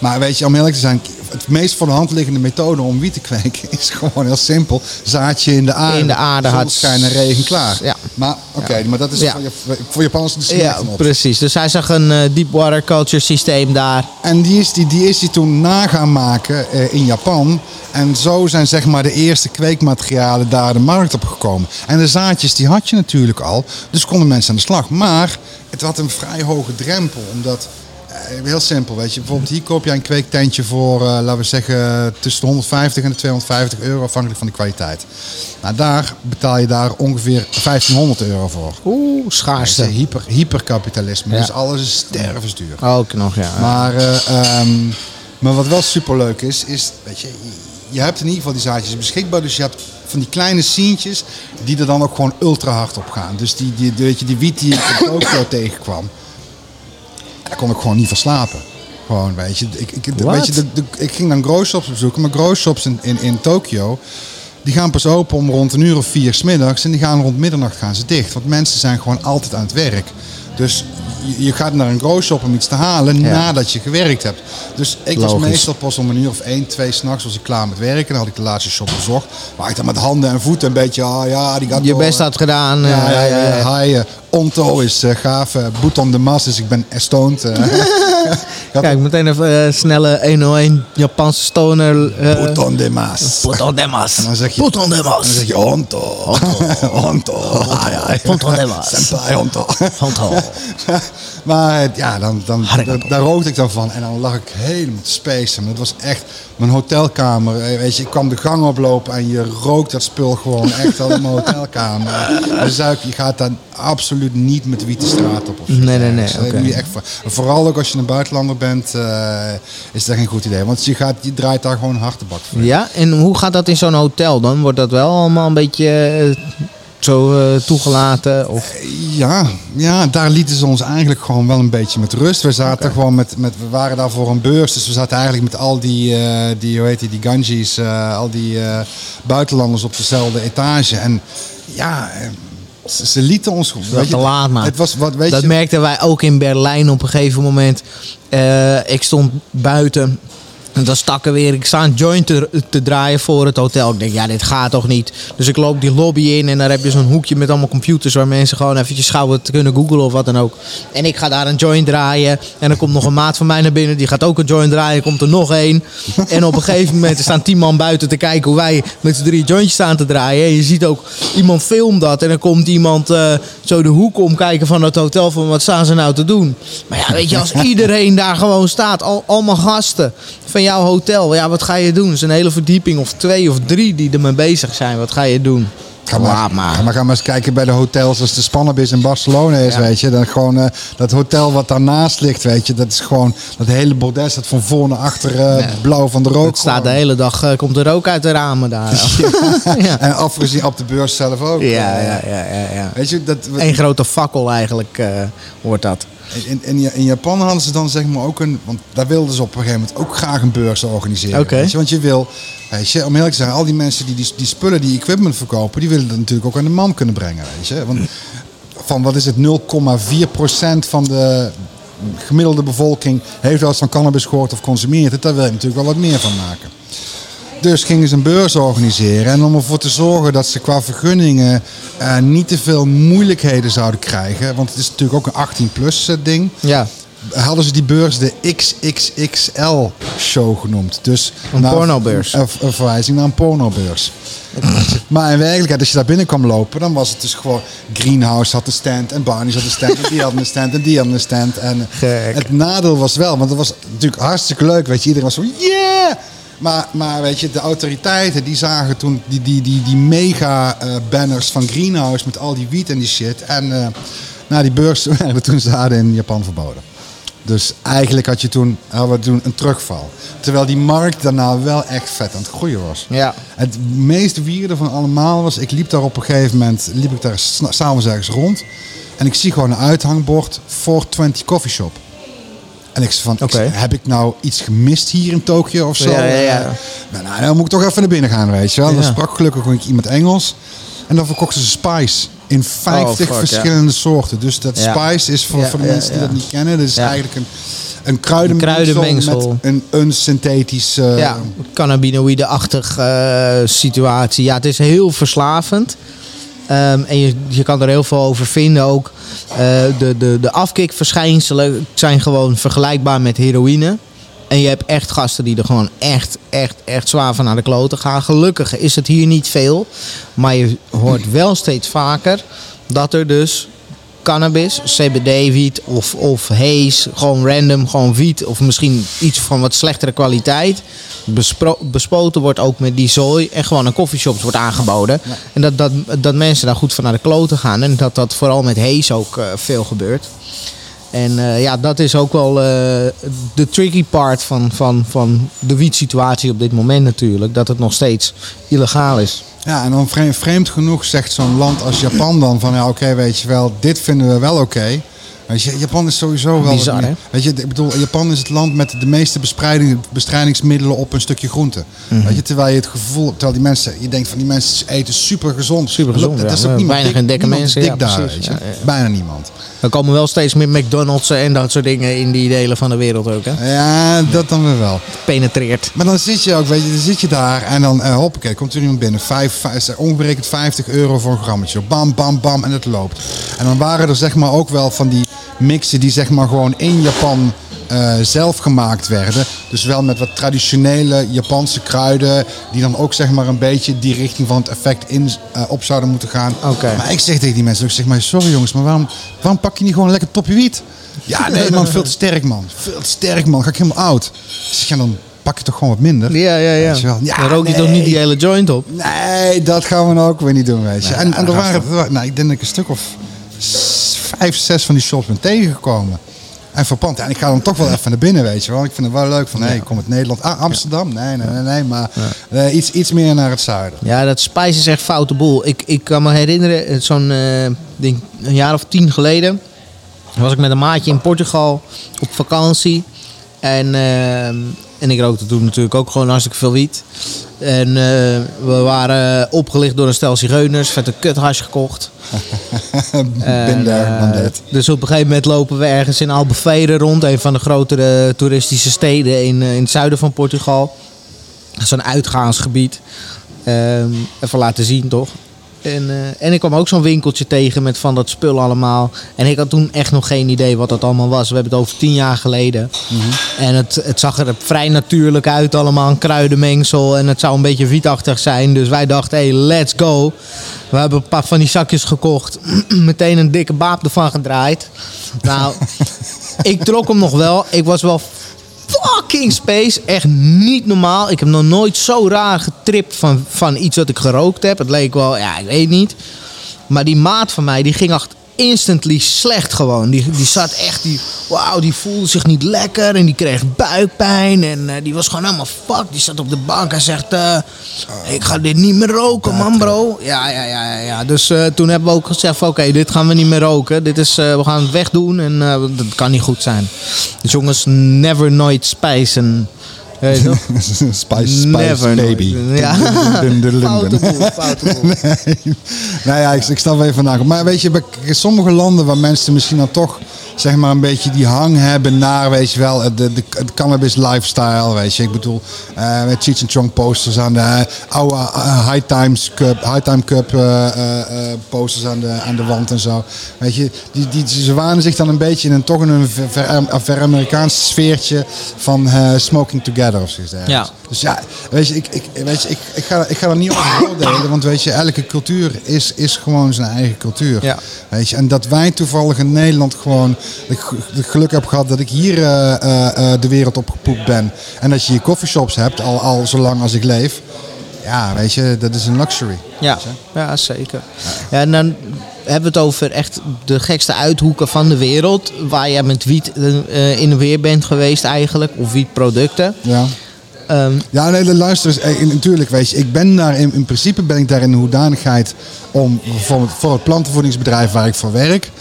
Maar weet je, om eerlijk te zijn, het meest voor de hand liggende methode om wiet te kweken is gewoon heel simpel. Zaadje in de aarde. In de aarde had schijnen regen klaar. Ja. Maar oké, okay, maar dat is ja. voor, je, voor Japanners de Ja, precies. Dus hij zag een uh, deep water culture systeem daar. En die is die, die, is die toen na gaan maken uh, in Japan. En zo zijn zeg maar de eerste kweekmaterialen daar de markt op gekomen. En de zaadjes die had je natuurlijk al. Dus konden mensen aan de slag. Maar het had een vrij hoge drempel. Omdat heel simpel, weet je. Bijvoorbeeld hier koop jij een kweektentje voor, uh, laten we zeggen, tussen de 150 en de 250 euro afhankelijk van de kwaliteit. Nou, daar betaal je daar ongeveer 1500 euro voor. Oeh, schaarste. Hyper, hyperkapitalisme, ja. dus alles is stervensduur. Ook nog, ja. Maar, uh, um, maar wat wel superleuk is, is, weet je, je hebt in ieder geval die zaadjes beschikbaar, dus je hebt van die kleine sientjes die er dan ook gewoon ultra hard op gaan. Dus die, die, weet je, die wiet die ik in Tokio tegenkwam daar kon ik gewoon niet van slapen. Gewoon, weet je. Ik, ik, weet je de, de, ik ging dan grow shops bezoeken, maar grow shops in, in, in Tokio, die gaan pas open om rond een uur of vier smiddags en die gaan rond middernacht gaan ze dicht. Want mensen zijn gewoon altijd aan het werk. Dus je, je gaat naar een grow shop om iets te halen nadat je gewerkt hebt. Dus ik was meestal pas om een uur of één, twee s'nachts was ik klaar met werken. Dan had ik de laatste shop bezocht. Waar ik dan met handen en voeten een beetje, ah ja, die gaat Je best had gedaan. Ja, ja, ja, ja. Uh, Onto is uh, gaaf. Uh, boet on the mas, dus ik ben stoned. Kijk, meteen even snelle 101 Japanse stoner. Uh, Boet on the mas. Boet on the mas. En dan zeg je, Boet on the mas. Dan zeg je Onto. Onto. Onto. The mas. Senpai Onto. Onto. maar ja, dan, dan, dan, daar rookte ik dan van. En dan lag ik helemaal te spacen. Het was echt mijn hotelkamer. Weet je, ik kwam de gang oplopen en je rookt dat spul gewoon echt al in mijn hotelkamer. Dus je gaat dan absoluut niet met wiet de straat op. Of zo. Nee, nee, nee. Dus, Okay. echt, vooral ook als je een buitenlander bent, uh, is dat geen goed idee. Want je, gaat, je draait daar gewoon een harde bak voor. Ja, en hoe gaat dat in zo'n hotel dan? Wordt dat wel allemaal een beetje uh, zo uh, toegelaten? Of? Ja, ja, daar lieten ze ons eigenlijk gewoon wel een beetje met rust. We zaten okay. gewoon met, met, we waren daar voor een beurs, dus we zaten eigenlijk met al die, die hoe heet die, die ganjis, al die buitenlanders op dezelfde etage. En ja ze, ze lieten ons gewoon. Dat te laat, man. Het was, wat, weet dat je, merkten wij ook in Berlijn op een gegeven moment. Uh, ik stond buiten. En dan stak er weer, ik sta een joint te, draaien voor het hotel. Ik denk, ja, dit gaat toch niet. Dus ik loop die lobby in en daar heb je zo'n hoekje met allemaal computers waar mensen gewoon eventjes te kunnen googlen of wat dan ook. En ik ga daar een joint draaien. En dan komt nog een maat van mij naar binnen, die gaat ook een joint draaien. komt er nog één. En op een gegeven moment staan tien man buiten te kijken hoe wij met z'n drie jointjes staan te draaien. En je ziet ook, iemand filmt dat. En dan komt iemand uh, zo de hoek omkijken van het hotel van wat staan ze nou te doen. Maar ja, weet je, als iedereen daar gewoon staat, al, allemaal gasten jouw hotel. Ja, wat ga je doen? Het is een hele verdieping of twee of drie die ermee bezig zijn. Wat ga je doen? Ga maar, maar. Ga maar, ga maar eens kijken bij de hotels als de Spannabis in Barcelona is, ja. weet je. Dan gewoon uh, dat hotel wat daarnaast ligt, weet je. Dat is gewoon, dat hele bordes dat van voor naar achter uh, ja. blauw van de rook. Het staat de hele dag, uh, komt de rook uit de ramen daar. ja. En afgezien op de beurs zelf ook. Ja, ja, ja, ja, ja. Weet je, dat... Eén grote fakkel eigenlijk wordt dat. In, in, in Japan hadden ze dan zeg maar ook een... Want daar wilden ze op een gegeven moment ook graag een beurs organiseren. Weet je, Want je wil, weet je, om eerlijk te zijn, al die mensen die, die die spullen, die equipment verkopen... die willen dat natuurlijk ook aan de man kunnen brengen, weet je. Want van wat is het, 0,4% van de gemiddelde bevolking... heeft wel eens van cannabis gehoord of consumeert het. Daar wil je natuurlijk wel wat meer van maken. Dus gingen ze een beurs organiseren. En om ervoor te zorgen dat ze qua vergunningen eh, niet te veel moeilijkheden zouden krijgen. Want het is natuurlijk ook een 18-plus ding. Ja, Hadden ze die beurs de XXXL show genoemd. Dus Een pornobeurs. Een, een verwijzing naar een pornobeurs. maar in werkelijkheid, als je daar binnen kwam lopen, dan was het dus gewoon... Greenhouse had de stand en Barney's had de stand en die had een stand en die had een stand. En Gek. het nadeel was wel, want het was natuurlijk hartstikke leuk. Weet je, iedereen was zo, yeah! Maar, maar weet je, de autoriteiten die zagen toen die, die, die, die mega eh, banners van Greenhouse met al die wiet en die shit. En eh na die beurs werden toen zaden in Japan verboden. Dus eigenlijk had je toen, hadden we toen een terugval. Terwijl die markt daarna wel echt vet aan het groeien was. ja. Het meest wierde van allemaal was, ik liep daar op een gegeven moment, liep ik daar s'avonds ergens rond. En ik zie gewoon een uithangbord, 420 Coffee Shop. En ik zei van, ik zei, heb ik nou iets gemist hier in Tokio of zo? Ja, ja, ja. Eh, Nou, nou, dan moet ik toch even naar binnen gaan, weet je wel. Dan sprak gelukkig iemand Engels. En dan verkochten ze Spice in 50 Oh, fuck, ja. verschillende soorten. Dus dat. Spice is voor, voor de mensen die dat niet kennen, dat is eigenlijk een, een kruidenmengsel, kruidenmengsel. met een, een synthetisch... eh, ja, cannabinoïde-achtig eh, situatie. Ja, het is heel verslavend. Ehm, en je, je kan er heel veel over vinden ook. Eh, de, de, de afkikverschijnselen zijn gewoon vergelijkbaar met heroïne. En je hebt echt gasten die er gewoon echt, echt, echt zwaar van naar de kloten gaan. Gelukkig is het hier niet veel. Maar je hoort wel steeds vaker dat er dus cannabis, CBD-wiet of, of haze, gewoon random, gewoon wiet of misschien iets van wat slechtere kwaliteit, bespro- bespoten wordt ook met die zooi en gewoon aan coffeeshops wordt aangeboden. En dat, dat, dat mensen daar goed van naar de kloten gaan en dat dat vooral met haze ook eh, veel gebeurt. En eh, ja, dat is ook wel eh, de tricky part van, van, van de wietsituatie op dit moment natuurlijk. Dat het nog steeds illegaal is. Ja, en dan vreemd, vreemd genoeg zegt zo'n land als Japan dan van ja, oké, weet je wel, dit vinden we wel oké. Je, Japan is sowieso wel. Bizar, hè? Weet je, ik bedoel, Japan is het land met de meeste bespreiding, bestrijdingsmiddelen op een stukje groente. Mhm. Weet je, terwijl je het gevoel, terwijl die mensen, je denkt van die mensen eten super gezond. Supergezond, Dat is ja. ook niemand Weinig dik- en dikke mensen, dik ja, daar, weet je. Ja. Bijna niemand. Er komen wel steeds meer McDonald's en dat soort dingen in die delen van de wereld ook. Hè? Ja, dat dan weer wel. Penetreert. Maar dan zit je ook, weet je, dan zit je daar en dan, eh, hoppakee, komt er iemand binnen. Vijf, vijf, eh, ongerekend 50 euro voor een grammetje. Bam, bam, bam en het loopt. En dan waren er zeg maar ook wel van die mixen die zeg maar gewoon in Japan eh, zelf gemaakt werden. Dus wel met wat traditionele Japanse kruiden. Die dan ook zeg maar een beetje die richting van het effect in, eh, op zouden moeten gaan. Oké. Maar ik zeg tegen die mensen, ik zeg maar, sorry jongens, maar waarom, waarom pak je niet gewoon lekker topje wiet? Ja, nee man, veel te sterk man. Veel te sterk man, ga ik helemaal oud. Ik ja, dan pak je toch gewoon wat minder. Ja, ja, ja. Ja, dan rook je nee. toch niet die hele joint op? Nee, dat gaan we nou ook weer niet doen, weet je. Nee, en en er waren, nou, ik denk dat ik een stuk of vijf, zes van die shops ben tegengekomen. En verpand. En ik ga dan toch wel even naar binnen, weet je wel. Ik vind het wel leuk van, nee, ik kom uit Nederland. Ah, Amsterdam? Nee, nee, nee, nee. Maar eh, iets, iets meer naar het zuiden. Ja, dat Spice is echt foute boel. Ik, ik kan me herinneren, eh, zo'n eh, denk, een jaar of tien geleden... was ik met een maatje in Portugal op vakantie. En, eh, en ik rookte toen natuurlijk ook gewoon hartstikke veel wiet. En eh, we waren opgelicht door een stel zigeuners. Vette kuthash gekocht. Bin En, there, eh, done that. dus op een gegeven moment lopen we ergens in Albufeira rond. Een van de grotere toeristische steden in, eh, in het zuiden van Portugal. Zo'n uitgaansgebied. Ehm, even laten zien toch. En, eh, en ik kwam ook zo'n winkeltje tegen met van dat spul allemaal. En ik had toen echt nog geen idee wat dat allemaal was. We hebben het over tien jaar geleden. En het, het zag er vrij natuurlijk uit allemaal. Een kruidenmengsel. En het zou een beetje wietachtig zijn. Dus wij dachten, hey, let's go. We hebben een paar van die zakjes gekocht. Meteen een dikke baap ervan gedraaid. Nou, ik trok hem nog wel. Ik was wel fucking space. Echt niet normaal. Ik heb nog nooit zo raar getript van, van iets wat ik gerookt heb. Het leek wel, ja, ik weet niet. Maar die maat van mij, die ging achter, instantly slecht gewoon. Die, die zat echt, die, wauw, die voelde zich niet lekker en die kreeg buikpijn. En eh, die was gewoon helemaal fuck. Die zat op de bank en zegt, eh, ik ga dit niet meer roken man bro. Ja, ja, ja, ja. ja. Dus eh, toen hebben we ook gezegd, oké, dit gaan we niet meer roken. Dit is, we gaan het wegdoen en dat kan niet goed zijn. Dus jongens, never nooit spijzen. Weet je toch? spice, spice Never baby. nooit. Ja. Nee. Nou ja, ik, ik wel even vandaag. Maar weet je, bij sommige landen waar mensen misschien dan toch zeg maar een beetje die hang hebben naar, weet je wel, de, de, de cannabis lifestyle, weet je. Ik bedoel, eh, met Cheech and Chong posters aan de eh, oude eh, High Times Cup, High Time Cup posters aan de, aan de wand en zo. Weet je, die, die, ze wanen zich dan een beetje in een toch in een ver, ver, ver Amerikaans sfeertje van smoking together of zoiets dergelijks. Ja. Dus ja, weet je, ik, ik, weet je, ik, ik, ga, ik ga er niet over oordelen, want weet je, elke cultuur is, is gewoon zijn eigen cultuur. Ja. Weet je, en dat wij toevallig in Nederland gewoon het geluk heb gehad dat ik hier eh, eh, eh, de wereld opgepoept ben. En dat je hier coffeeshops hebt, al, al zolang als ik leef. Ja, weet je, dat is een luxury. Ja, ja zeker. Ja, en dan hebben we het over echt de gekste uithoeken van de wereld. Waar jij met wiet in de weer bent geweest eigenlijk. Of wietproducten. Ja. Ehm, Ja, nee, luister eens. Natuurlijk, weet je, ik ben daar in, in principe ben ik daar in de hoedanigheid om voor het, voor het plantenvoedingsbedrijf waar ik voor werk.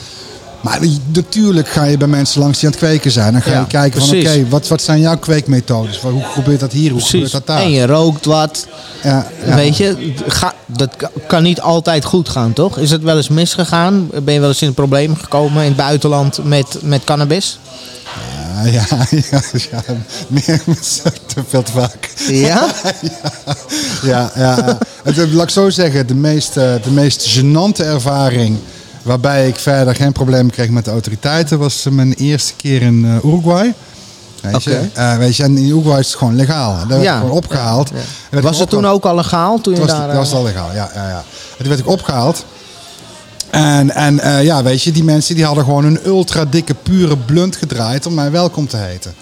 Maar natuurlijk ga je bij mensen langs die aan het kweken zijn. Dan ga Ja, je kijken van oké, wat, wat zijn jouw kweekmethodes? Hoe gebeurt dat hier? Hoe precies. gebeurt dat daar? En je rookt wat. Ja, ja. Weet je, ga, dat ka- kan niet altijd goed gaan, toch? Is het wel eens misgegaan? Ben je wel eens in een probleem gekomen in het buitenland met, met cannabis? Ja, ja, ja, ja, meer te veel te vaak. Ja? Ja, ja, ja. Het, laat ik zo zeggen, de meest, de meest gênante ervaring waarbij ik verder geen probleem kreeg met de autoriteiten was mijn eerste keer in eh, Uruguay. Weet, je? Oké. Eh, weet je, en in Uruguay is het gewoon legaal. Daar werd gewoon opgehaald. Ja. Werd Was het toen ook al legaal? Toen je Het was, daar, dat was eh, al legaal, ja. ja, ja. En toen werd ik opgehaald. En, en ja, weet je, die mensen die hadden gewoon een ultra dikke, pure blunt gedraaid om mij welkom te heten.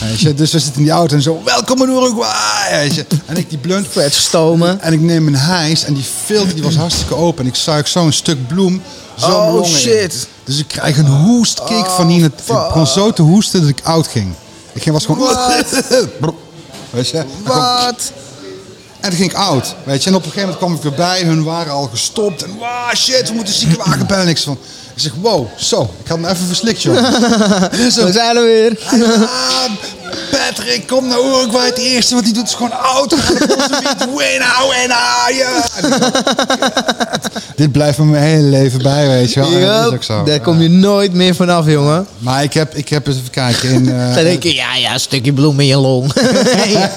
Weet je, dus we zitten in die auto en zo, welkom in Uruguay! Weet je. En ik die blunt Vet stomen. En ik neem een hijs en die filter die was hartstikke open. En ik zuig zo'n stuk bloem Oh, in. shit. Dus ik krijg een hoestkick van hier. Het ik begon zo te hoesten dat ik oud ging. Ik ging was gewoon... Weet je? Wat? en toen ging ik oud, weet je. En op een gegeven moment kwam ik weer bij. Hun waren al gestopt. En wow, shit, we moeten ziekenwagen bellen. En ik van... Ik zeg, wow, zo. Ik had me even verslikt, joh. dus We zijn er weer. ah, Patrick, kom naar Uruguay. Het eerste wat hij doet is gewoon naar wiet. Wena, wena, ja. Dit blijft me mijn hele leven bij, weet je wel. Dat is ook zo. Daar kom je nooit meer vanaf, jongen. Maar ik heb, ik heb eens even kijken in... eh, Dan denk je, ja, ja, een stukje bloem in je long. ja,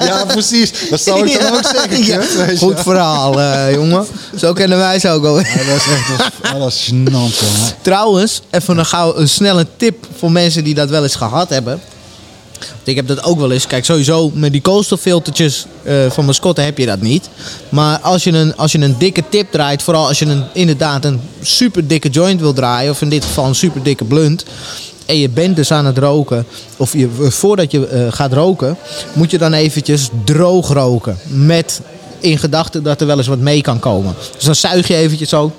ja, precies. Dat zou ik dan Ja, ook zeggen, ja. kut, weet je. Goed verhaal, eh, jongen. Zo kennen wij ze ook al. Ja, dat is echt dat is, dat is gênant, jongen. Trouwens, even een, gauw, een snelle tip voor mensen die dat wel eens gehad hebben. Ik heb dat ook wel eens. Kijk, sowieso met die koolstoffiltertjes eh, van mascotte heb je dat niet. Maar als je, een, als je een dikke tip draait, vooral als je een, inderdaad een super dikke joint wil draaien, of in dit geval een super dikke blunt. En je bent dus aan het roken, of je, voordat je eh, gaat roken, moet je dan eventjes droog roken. Met in gedachten dat er wel eens wat mee kan komen. Dus dan zuig je eventjes zo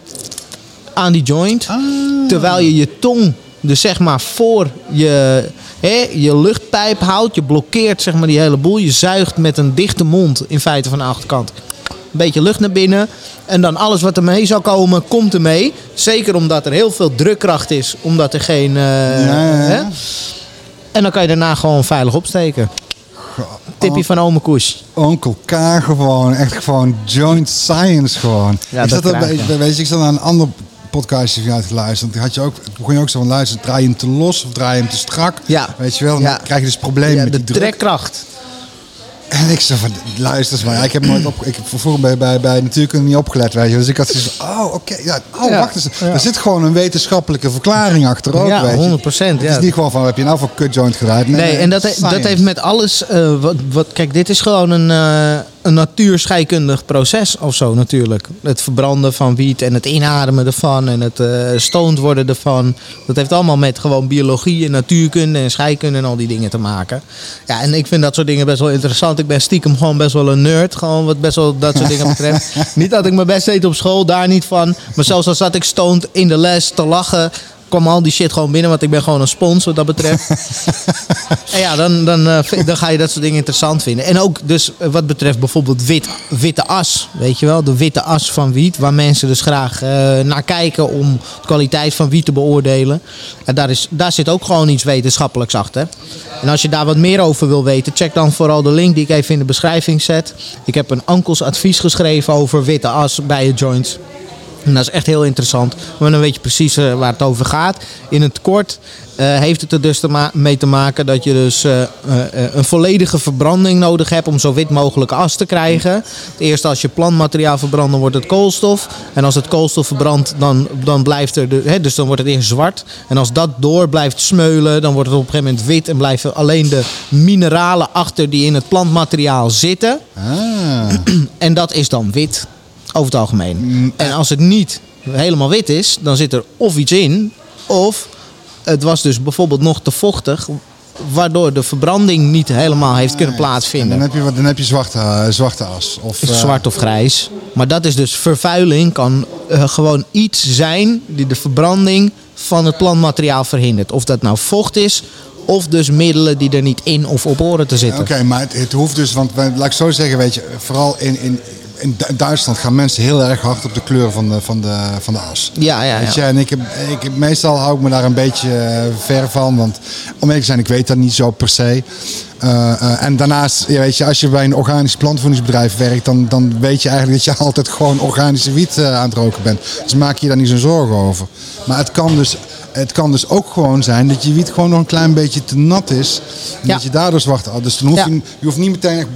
aan die joint. Terwijl je je tong dus zeg maar voor je, hè, je luchtpijp houdt. Je blokkeert zeg maar die hele boel. Je zuigt met een dichte mond in feite van de achterkant. Een beetje lucht naar binnen. En dan alles wat er mee zou komen, komt er mee. Zeker omdat er heel veel drukkracht is. Omdat er geen... eh. Hè? En dan kan je daarna gewoon veilig opsteken. Tipje van ome Koes. Onkel K gewoon, echt gewoon joint science gewoon. Ja, ik dat zat er, krijg je. weet, je, ik zat naar een ander podcastje van luisteren. Toen had je ook, begon je ook zo van luisteren, draai je hem te los of draai je hem te strak? Ja. Weet je wel, dan Ja. krijg je dus problemen Ja, met de die druk. trekkracht. En ik zo van, luister eens maar. Ja, ik heb nooit op, ik heb vroeger bij, bij, bij natuurlijk niet opgelet, weet je. Dus ik had zoiets van, oh, oké, ja, oh, Ja. wacht eens. Ja. Er zit gewoon een wetenschappelijke verklaring achter ook, Ja, weet je. 100%, Het ja. is niet gewoon van, heb je nou voor kut joint gedraaid? Nee, en dat, he- dat heeft met alles. eh, wat, wat, kijk, dit is gewoon een, eh, een natuurscheikundig proces of zo natuurlijk. Het verbranden van wiet en het inademen ervan en het uh, worden ervan. Dat heeft allemaal met gewoon biologie en natuurkunde en scheikunde en al die dingen te maken. Ja, en ik vind dat soort dingen best wel interessant. Ik ben stiekem gewoon best wel een nerd, gewoon wat best wel dat soort dingen betreft. niet dat ik mijn best deed op school, daar niet van. Maar zelfs al zat ik stoned in de les te lachen kwam al die shit gewoon binnen, want ik ben gewoon een spons wat dat betreft. en ja, dan, dan, uh, dan ga je dat soort dingen interessant vinden. En ook dus uh, wat betreft bijvoorbeeld wit, witte as, weet je wel, de witte as van wiet, waar mensen dus graag uh, naar kijken om de kwaliteit van wiet te beoordelen. En daar, is, daar zit ook gewoon iets wetenschappelijks achter. En als je daar wat meer over wil weten, check dan vooral de link die ik even in de beschrijving zet. Ik heb een Ankels advies geschreven over witte as bij je joints. En dat is echt heel interessant. Maar dan weet je precies uh, waar het over gaat. In het kort uh, heeft het er dus te ma mee te maken dat je dus uh, een volledige verbranding nodig hebt om zo wit mogelijk as te krijgen. Het eerst als je plantmateriaal verbrandt, dan wordt het koolstof. En als het koolstof verbrandt, dan, dan blijft er, de, hè, dus dan wordt het eerst zwart. En als dat door blijft smeulen, dan wordt het op een gegeven moment wit en blijven alleen de mineralen achter die in het plantmateriaal zitten. Ah. en dat is dan wit. Over het algemeen. En als het niet helemaal wit is, dan zit er of iets in, of het was dus bijvoorbeeld nog te vochtig, waardoor de verbranding niet helemaal heeft kunnen plaatsvinden. En dan heb je, dan heb je zwarte, uh, zwarte as. Of, uh... Zwart of grijs. Maar dat is dus vervuiling, kan uh, gewoon iets zijn die de verbranding van het plantmateriaal verhindert. Of dat nou vocht is, of dus middelen die er niet in of op horen te zitten. Oké, okay, maar het, het, hoeft dus, want laat ik zo zeggen, weet je, vooral in, in, in Duitsland gaan mensen heel erg hard op de kleur van de, van de, van de as. Ja, ja. Weet je, en ik heb, ik meestal hou ik me daar een beetje ver van. Want om eerlijk te zijn, ik weet dat niet zo per se. Uh, uh, en daarnaast, ja, weet je, als je bij een organisch plantvoedingsbedrijf werkt, dan, dan weet je eigenlijk dat je altijd gewoon organische wiet uh, aan het roken bent. Dus maak je daar niet zo'n zorgen over. Maar het kan dus het kan dus ook gewoon zijn dat je wiet gewoon nog een klein beetje te nat is. En Ja. dat je daardoor zwart had. Dus dan hoef Ja. je, hoeft niet meteen echt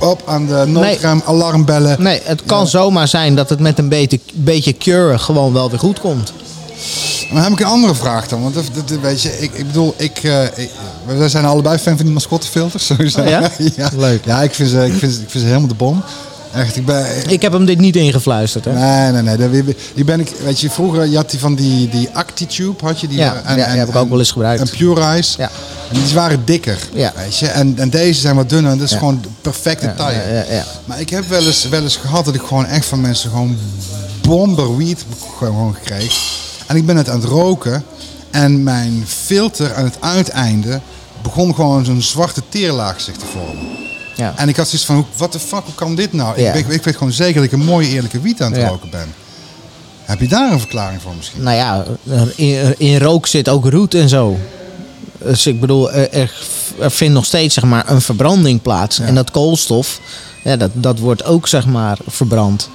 op aan de noodrem, alarmbellen. Nee, het kan zomaar zijn dat het met een beetje, beetje cure gewoon wel weer goed komt. Maar dan heb ik een andere vraag dan. Want dat, dat- weet je, ik, ik bedoel, ik, eh, ik- we zijn allebei fan van die mascottefilters. Sowieso. Oh ja? ja? Leuk. Ja, ik vind, ze, ik, vind, ze- ik vind ze helemaal de bom. Echt, ik ben... Ik heb hem dit niet ingefluisterd. Hè? Nee, nee, nee. Die, ben ik, weet je, vroeger je had die van die, die Actitube, had je die? Ja, ja, die heb ik ook wel eens gebruikt. En Pure Eyes. Ja. En die waren dikker, Ja. weet je. En, en deze zijn wat dunner. en Dat is Ja. gewoon de perfecte taille. ja, ja, ja. Maar ik heb wel eens, wel eens gehad dat ik gewoon echt van mensen gewoon bomber weed gewoon gekregen. En ik ben het aan het roken. En mijn filter aan het uiteinde begon gewoon zo'n zwarte teerlaag zich te vormen. Ja. En ik had zoiets van, wat de fuck, hoe kan dit nou? Ja. Ik, weet- ik weet gewoon zeker dat ik een mooie eerlijke wiet aan het Ja. roken ben. Heb je daar een verklaring voor misschien? Nou ja, in, in rook zit ook roet en zo. Dus ik bedoel, er, er, vindt nog steeds zeg maar, een verbranding plaats. En dat koolstof, ja, dat, dat wordt ook zeg maar, verbrand.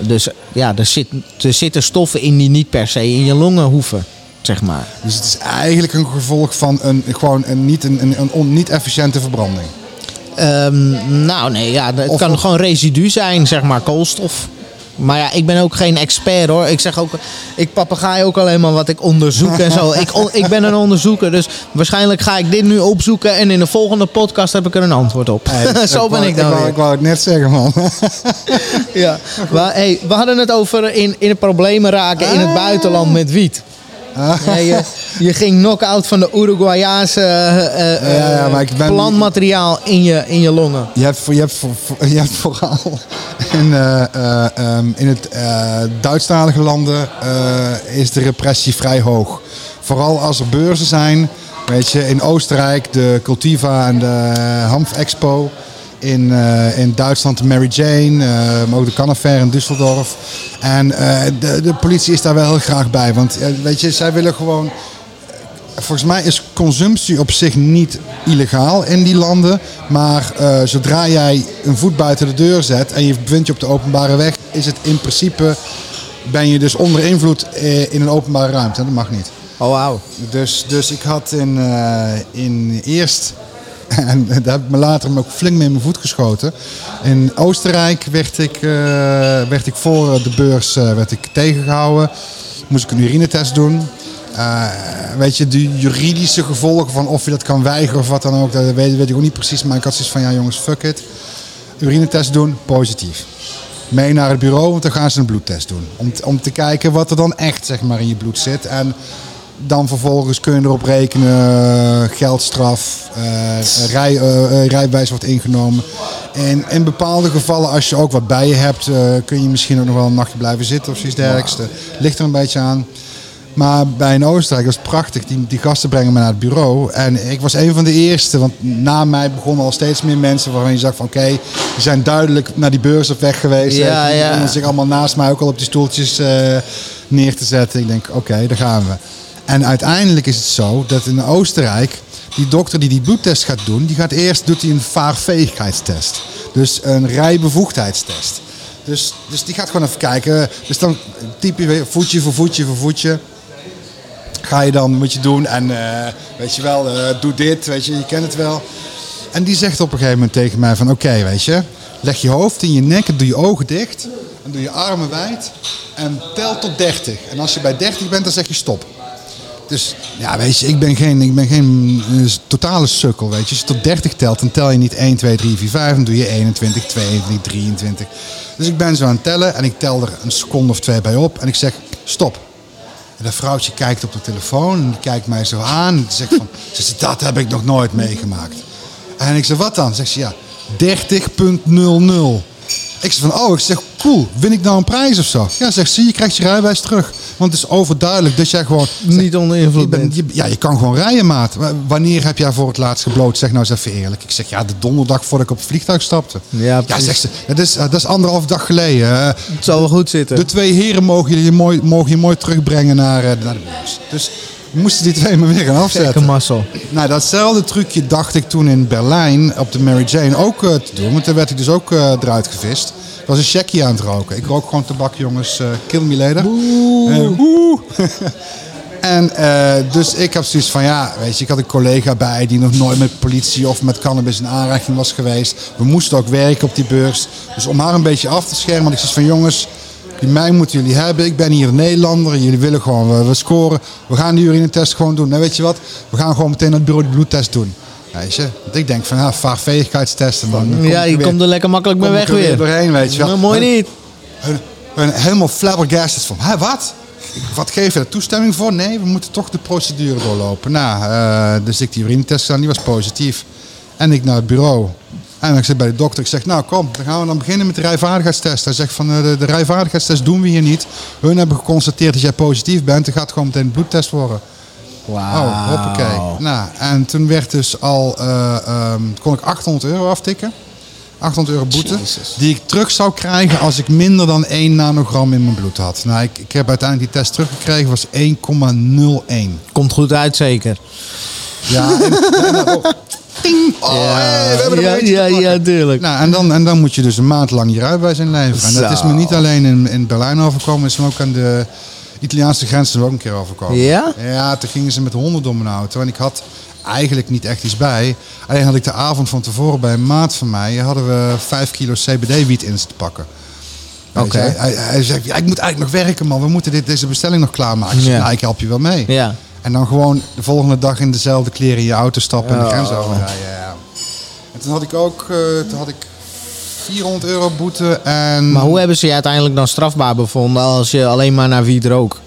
Dus ja, er, zit, er zitten stoffen in die niet per se in je longen hoeven, zeg maar. Dus het is eigenlijk een gevolg van een, gewoon een niet, een, een, een on- niet efficiënte verbranding. Ehm, nou nee, ja, het Of- kan of- gewoon residu zijn, zeg maar, koolstof. Maar ja, ik ben ook geen expert hoor. Ik zeg ook, ik papegaai ook alleen maar wat ik onderzoek en zo. Ik, ik ben een onderzoeker, dus waarschijnlijk ga ik dit nu opzoeken en in de volgende podcast heb ik er een antwoord op. Hey, zo ben wou- ik dan wou, weer. ik wou het net zeggen, man. Ja. Maar, hey, we hadden het over in, in de problemen raken in het buitenland met wiet. Ah. Je ging knock-out van de Uruguayaanse eh, eh, Ja, ja, maar ik ben- plantmateriaal in je, in je longen. Je hebt, je hebt, je hebt vooral in, eh, eh, ehm, in het eh, Duitsstalige landen eh, is de repressie vrij hoog. Vooral als er beurzen zijn. Weet je, in Oostenrijk de Cultiva en de Hanf Expo. In, eh, in Duitsland de Mary Jane, eh, maar ook de Canafair in Düsseldorf. En eh, de, de politie is daar wel heel graag bij. Want eh, weet je, zij willen gewoon Volgens mij is consumptie op zich niet illegaal in die landen. Maar eh, zodra jij een voet buiten de deur zet en je bevindt je op de openbare weg, is het in principe. ben je dus onder invloed eh, in een openbare ruimte. Dat mag niet. Oh wauw. Dus, dus ik had in, eh, in eerst. En daar heb ik me later ook flink mee in mijn voet geschoten. In Oostenrijk werd ik, werd ik voor de beurs werd ik tegengehouden. Moest ik een urinetest doen. Eh, weet je, de juridische gevolgen van of je dat kan weigeren of wat dan ook, dat weet, weet ik ook niet precies. Maar ik had zoiets van, ja jongens, fuck it. urinetest doen, positief. Mee naar het bureau, want dan gaan ze een bloedtest doen. Om, te- om te kijken wat er dan echt zeg maar, in je bloed zit. En dan vervolgens kun je erop rekenen, geldstraf, eh, rij, eh, rijbewijs wordt ingenomen. En in bepaalde gevallen, als je ook wat bij je hebt, kun je misschien ook nog wel een nachtje blijven zitten of zoiets dergelijks. Ligt er een beetje aan. Maar bij een Oostenrijk, dat is prachtig. Die, die gasten brengen me naar het bureau. En ik was een van de eerste. Want na mij begonnen al steeds meer mensen waarvan je zag van... Oké, die zijn duidelijk naar die beurs op weg geweest. Ja, Die ja. begonnen zich allemaal naast mij ook al op die stoeltjes eh, neer te zetten. Ik denk, oké, daar gaan we. En uiteindelijk is het zo dat in Oostenrijk... Die dokter die die bloedtest gaat doen... Die gaat eerst doet hij een vaarveiligheidstest. Dus een rijbevoegdheidstest. Dus, dus die gaat gewoon even kijken. Dus dan typ je voetje voor voetje voor voetje ga je dan moet je doen en eh, weet je wel, eh, doe dit, weet je, je kent het wel. En die zegt op een gegeven moment tegen mij van oké, weet je, leg je hoofd in je nek en doe je ogen dicht en doe je armen wijd en tel tot 30. En als je bij 30 bent, dan zeg je stop. Dus ja, weet je, ik ben geen, ik ben geen eh, totale sukkel, weet je. Als je tot 30 telt, dan tel je niet 1, 2, 3, 4, 5. Dan doe je 21, 22, 23. Dus ik ben zo aan het tellen en ik tel er een seconde of twee bij op. En ik zeg, stop. En dat vrouwtje kijkt op de telefoon en die kijkt mij zo aan. En zegt van, ze zegt, dat heb ik nog nooit meegemaakt. En ik zeg, wat dan? Zegt ze, ja, 30.00. Ik zeg van, oh, ik zeg, cool, win ik nou een prijs of zo? Ja, zegt ze, je krijgt je rijbewijs terug. Want het is overduidelijk dat jij gewoon... Niet onder Je invloed bent- je- ja, je kan gewoon rijden, maat. Wanneer heb jij voor het laatst gebloot? Zeg nou eens even eerlijk. Ik zeg, ja, de donderdag voordat ik op het vliegtuig stapte. Ja, ja zegt ze, dat is, dat is anderhalf dag geleden. Eh, Het zal wel goed zitten. de twee heren mogen je mooi, mogen je mooi terugbrengen naar, eh, naar de beurs. Dus moesten die twee maar weer gaan afzetten. mazzel. Nou, datzelfde trucje dacht ik toen in Berlijn op de Mary Jane ook eh, te doen. Want daar werd ik dus ook eh, eruit gevist. Ik was een checkie aan het roken. Ik rook gewoon tabak, jongens. eh kill me later. En dus ik heb zoiets van, ja, weet je, ik had een collega bij die nog nooit met politie of met cannabis in aanraking was geweest. We moesten ook werken op die beurs. Dus om haar een beetje af te schermen, had ik zoiets van, jongens, mij moeten jullie hebben. Ik ben hier een Nederlander en jullie willen gewoon, we, scoren. We gaan die urinetest gewoon doen. Nou, weet je wat, we gaan gewoon meteen naar het bureau de bloedtest doen. Weet je, want ik denk van, ja. En dan kom Ja, je weer- komt er lekker makkelijk mee weg er weer. doorheen, weet je wel. Nou, mooi En- niet. hun, hun helemaal flabbergasted van, hè, wat? Wat geef je daar toestemming voor? Nee, we moeten toch de procedure doorlopen. Nou, eh, dus ik die urinetest gedaan, die was positief. En ik naar het bureau. En ik zit bij de dokter, ik zeg, nou kom, dan gaan we dan beginnen met de rijvaardigheidstest. Hij zegt van, eh, de, de rijvaardigheidstest doen we hier niet. Hun hebben geconstateerd dat jij positief bent, dan gaat gewoon meteen een bloedtest worden. Wauw. Oh, hoppakee. Nou, en toen werd dus al, eh, ehm, kon ik 800 euro aftikken. 800 euro boete. Jezus. Die ik terug zou krijgen als ik minder dan 1 nanogram in mijn bloed had. Nou, ik, ik heb uiteindelijk die test teruggekregen, was 1,01. Komt goed uit, zeker. Ja, en, oh, ting! Oh, hey, we hebben er ja, een ja, ja, tuurlijk. Nou, en dan, en dan moet je dus een maand lang je rijbewijs inleveren. En dat is me niet alleen in, in Berlijn overkomen, is me ook aan de Italiaanse grens ook een keer overkomen. Ja? Ja, toen gingen ze met honderd om mijn auto. En ik had eigenlijk niet echt iets bij. Alleen had ik de avond van tevoren bij een maat van mij, hadden we 5 kilo CBD-wiet in te pakken. Oké. Hij, hij, ja, ik moet eigenlijk nog werken man, we moeten dit, deze bestelling nog klaarmaken. Ja. nou, ik help je wel mee. Ja. En dan gewoon de volgende dag in dezelfde kleren in je auto stappen en de grens overrijden. Ja. En toen had ik ook eh, toen had ik 400 euro boete en... Maar hoe hebben ze je uiteindelijk dan strafbaar bevonden als je alleen maar naar wiet rook?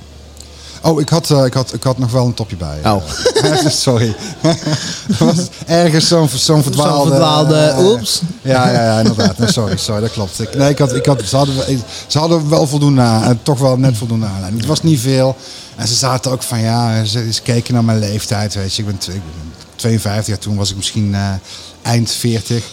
Oh, ik had, eh, ik, had, ik had nog wel een topje bij. Oh. Eh, Sorry. Was ergens zo'n zo'n verdwaalde... Zo'n verdwaalde, eh, oeps. Ja, ja, ja, inderdaad. Nee, sorry, sorry, dat klopt. Ik, nee, ik had, ik had, ze, hadden, wel- ze hadden wel voldoende aan, eh, toch wel net voldoende aanleiding. Het was niet veel. En ze zaten ook van, ja, ze, ze keken naar mijn leeftijd, weet je. Ik ben, ik ben 52, ja, toen was ik misschien eh, eind 40.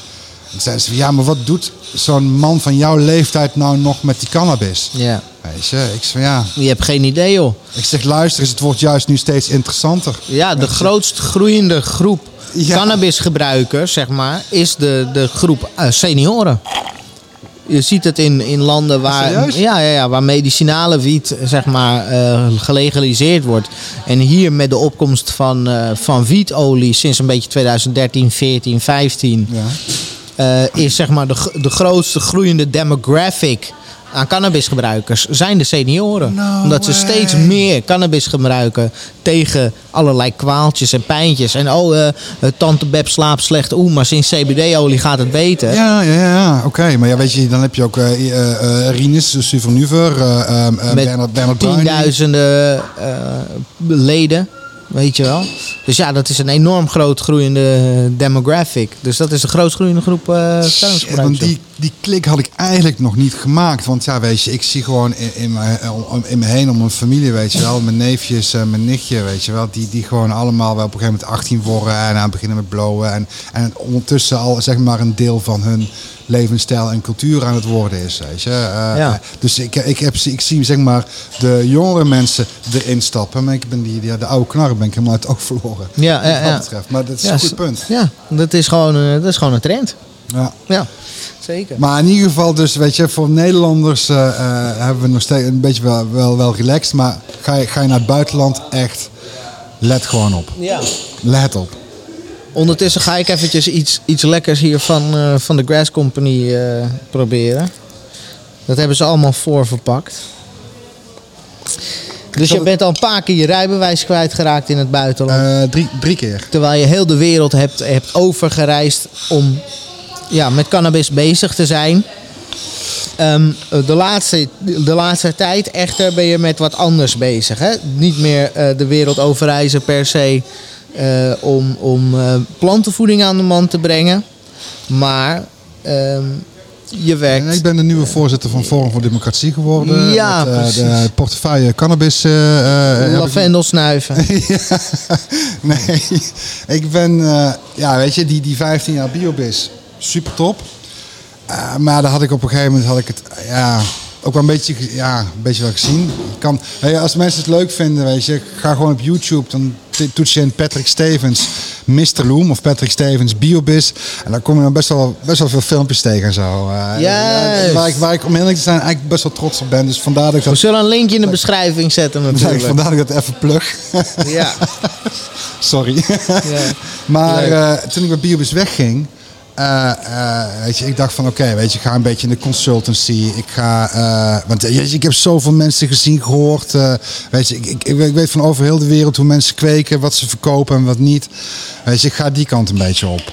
En zeiden ze van, ja, maar wat doet zo'n man van jouw leeftijd nou nog met die cannabis? Ja. Weet je, ik zeg van, ja... Je hebt geen idee, joh. Ik zeg, luister eens, het wordt juist nu steeds interessanter. Ja, de grootst groeiende groep Ja. cannabisgebruikers, zeg maar, is de, de groep eh, senioren. Je ziet het in, in landen waar, ja, ja, ja, waar medicinale wiet zeg maar, eh, gelegaliseerd wordt. En hier met de opkomst van, eh, van wietolie sinds een beetje 2013, 14, 15. Ja. Eh, is zeg maar de, de grootste groeiende demographic aan cannabisgebruikers zijn de senioren. No Omdat ze way. steeds meer cannabis gebruiken tegen allerlei kwaaltjes en pijntjes. En oh, eh, eh, tante Beb slaapt slecht. Oeh, maar sinds CBD-olie gaat het beter. Ja, ja, ja, oké. Maar ja, weet je, dan heb je ook eh, eh, Rinus eh, Met Bernard, Bernard tienduizenden leden, weet je wel. Dus ja, dat is een enorm groot groeiende demographic. Dus dat is de grootst groeiende groep want die, die klik had ik eigenlijk nog niet gemaakt. Want ja, weet je, ik zie gewoon in, in, me, om- in me heen om mijn familie, weet je wel. Mijn neefjes en mijn nichtje, weet je wel. Die, die gewoon allemaal wel op een gegeven moment 18 worden en aan het beginnen met blowen. En, en ondertussen al zeg maar een deel van hun levensstijl en cultuur aan het worden is, weet je. Eh, Ja. Dus ik, ik, heb, ik zie zeg maar de jongere mensen erin stappen. Maar ik ben die, die, de oude knarren ben ik helemaal uit het oog verloren. Ja, wat ja, dat ja. betreft. Maar dat is een goed punt. Ja, dat is gewoon, eh, dat is gewoon een trend. Ja. Ja, zeker. Maar in ieder geval, dus weet je, voor Nederlanders eh, eh, hebben we nog steeds een beetje wel, wel, wel relaxed. Maar ga je, ga je naar het buitenland, echt, let gewoon op. Ja. Let op. Ondertussen ga ik eventjes iets, iets lekkers hier van, eh, van de Grass Company proberen. Dat hebben ze allemaal voorverpakt. Dus je bent al een paar keer je rijbewijs kwijtgeraakt in het buitenland. Drie, drie keer. Terwijl je heel de wereld hebt, hebt overgereisd om ja, met cannabis bezig te zijn. Ehm, de, laatste, de laatste tijd echter ben je met wat anders bezig. Hè? Niet meer eh, de wereld overreizen per se eh, om, om eh, plantenvoeding aan de man te brengen. Maar ehm, je werkt... En ik ben de nieuwe voorzitter van Forum voor Democratie geworden. Ja, Met, precies. De portefeuille cannabis. lavendel snuiven. Ja, nee, ik ben, ja, weet je, die, die 15 jaar biobis, super top. Eh, maar daar had ik op een gegeven moment had ik het, ja, ook wel een beetje, ja, een beetje wel gezien. Kan, als mensen het leuk vinden, weet je, ga gewoon op YouTube, dan toets je in Patrick Stevens Mr. Loom of Patrick Stevens biobis. En dan kom je dan best wel, best wel veel filmpjes tegen en zo. Juist. waar, ik, waar ik, om eerlijk te zijn, eigenlijk best wel trots op ben. Dus vandaar dat ik We zullen een linkje in de beschrijving zetten natuurlijk. vandaar dat ik dat even plug. Ja. Sorry. Ja. maar eh, toen ik bij Biobus wegging, eh, eh, weet je, ik dacht van oké, weet je, ik ga een beetje in de consultancy. Ik ga, eh, want ik heb zoveel mensen gezien, gehoord. eh, weet je, ik, ik, ik weet van over heel de wereld hoe mensen kweken, wat ze verkopen en wat niet. Weet je, ik ga die kant een beetje op.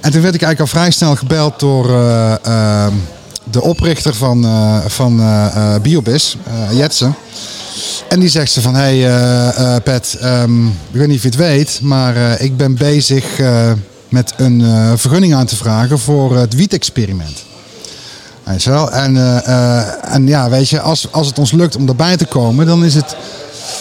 En toen werd ik eigenlijk al vrij snel gebeld door eh, eh, de oprichter van, van Biobis, Jetsen. En die zegt ze van, hé hey, Pat, ehm, ik weet niet of je het weet, maar ik ben bezig met een eh, vergunning aan te vragen voor het wiet-experiment. Wel? En, eh, eh, en ja, weet je, als, als het ons lukt om erbij te komen, dan is het,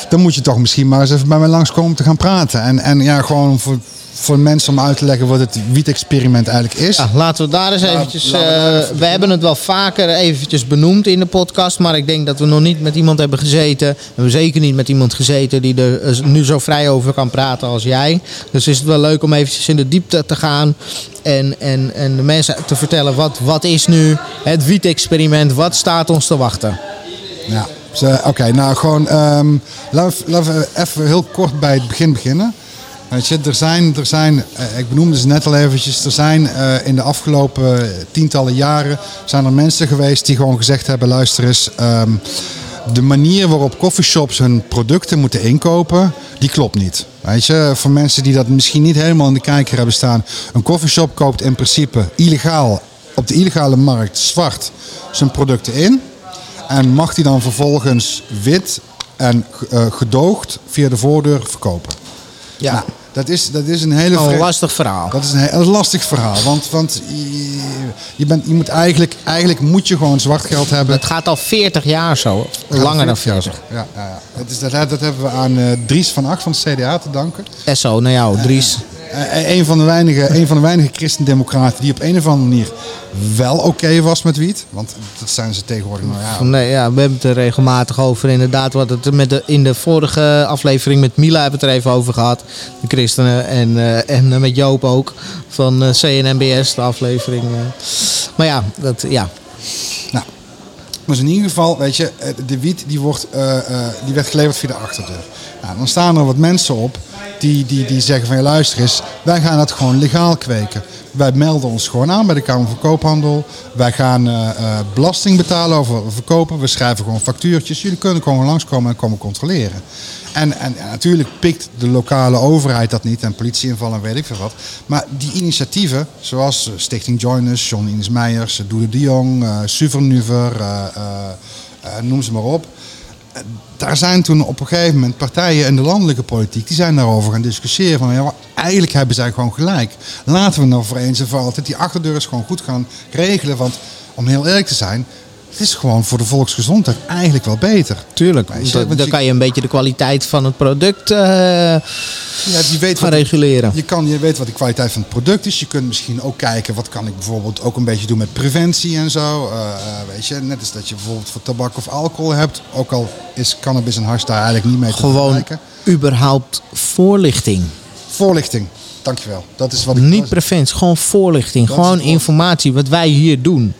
dan moet je toch misschien maar eens even bij mij langskomen om te gaan praten. En, en ja, gewoon voor, voor mensen om uit te leggen wat het wiet-experiment eigenlijk is. Ja, laten we daar eens eventjes... daar eh, even we hebben het wel vaker eventjes benoemd in de podcast. Maar ik denk dat we nog niet met iemand hebben gezeten. We hebben zeker niet met iemand gezeten die er eh, nu zo vrij over kan praten als jij. Dus is het wel leuk om eventjes in de diepte te gaan. En, en, en de mensen te vertellen wat, wat is nu het wiet-experiment. Wat staat ons te wachten? Ja, oké, nou gewoon, ehm, laten we even heel kort bij het begin beginnen. Weet je, er zijn, er zijn eh, ik benoemde ze net al eventjes, er zijn eh, in de afgelopen tientallen jaren zijn er mensen geweest die gewoon gezegd hebben, luister eens, ehm, de manier waarop coffeeshops hun producten moeten inkopen, die klopt niet. Weet je, voor mensen die dat misschien niet helemaal in de kijker hebben staan, een coffeeshop koopt in principe illegaal op de illegale markt zwart zijn producten in. En mag die dan vervolgens wit en eh, gedoogd via de voordeur verkopen. Ja, Nou, dat, is, dat is een hele Oh, een lastig verhaal. dat is een heel lastig verhaal. Want, want je, je, bent, je moet eigenlijk, eigenlijk moet je gewoon zwart geld hebben. Het gaat al 40 jaar zo. Langer dan 40. Ja, ja, ja. Dat, is, dat, dat hebben we aan eh, Dries van Acht van het CDA te danken. Esso, naar jou, Dries. Een, van de weinige, een van de weinige christendemocraten die op een of andere manier wel oké was met wiet. Want dat zijn ze tegenwoordig. Nou ja, Nee, ja, we hebben het er regelmatig over. Inderdaad, wat het met de, in de vorige aflevering met Mila hebben we het er even over gehad. De christenen en, eh, en eh, met Joop ook. Van eh, CNNBS, de aflevering. eh. Maar ja, dat, ja. Nou, dus in ieder geval, weet je, eh, de wiet die, wordt, eh, eh, die werd geleverd via de achterdeur. Nou, dan staan er wat mensen op die, die, die zeggen van, luister eens, wij gaan dat gewoon legaal kweken. Wij melden ons gewoon aan bij de Kamer van Koophandel. Wij gaan eh, belasting betalen over verkopen. We schrijven gewoon factuurtjes. Jullie kunnen gewoon langskomen en komen controleren. En, en, natuurlijk pikt de lokale overheid dat niet en politieinvallen en weet ik veel wat. Maar die initiatieven, zoals eh, Stichting Joiners, John Ines Meijers, Doede de Jong, uh, Suvernuver, uh, noem ze maar op. Daar zijn toen op een gegeven moment partijen in de landelijke politiek, die zijn daarover gaan discussiëren. Van ja, eigenlijk hebben zij gewoon gelijk. Laten we nou voor eens en voor altijd die achterdeur eens gewoon goed gaan regelen. Want om heel eerlijk te zijn, het is gewoon voor de volksgezondheid eigenlijk wel beter. Tuurlijk, dan, dan kan je een beetje de kwaliteit van het product uh, ja, je weet gaan wat, reguleren. Je, kan, je weet wat de kwaliteit van het product is. Je kunt misschien ook kijken, wat kan ik bijvoorbeeld ook een beetje doen met preventie en zo. Uh, weet je, net als dat je bijvoorbeeld voor tabak of alcohol hebt. Ook al is cannabis en hash daar eigenlijk niet mee te Gewoon vergelijken. überhaupt voorlichting. Voorlichting. Dankjewel. Dat is wat ik Niet preventie, gewoon voorlichting. Dat gewoon informatie, wat wij hier doen.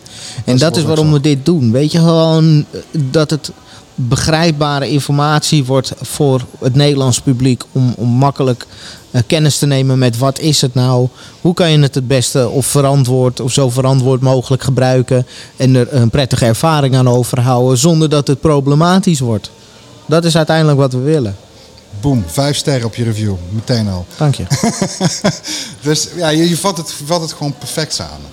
En dat is waarom we dit doen. Weet je, gewoon eh, dat het begrijpbare informatie wordt voor het Nederlands publiek. Om, om makkelijk eh, kennis te nemen met wat is het nou. Hoe kan je het het beste of verantwoord of zo verantwoord mogelijk gebruiken. En er een prettige ervaring aan overhouden zonder dat het problematisch wordt. Dat is uiteindelijk wat we willen. Boom, vijf sterren op je review. Meteen al. Dank je. dus ja, je, je, vat het, vat het gewoon perfect samen.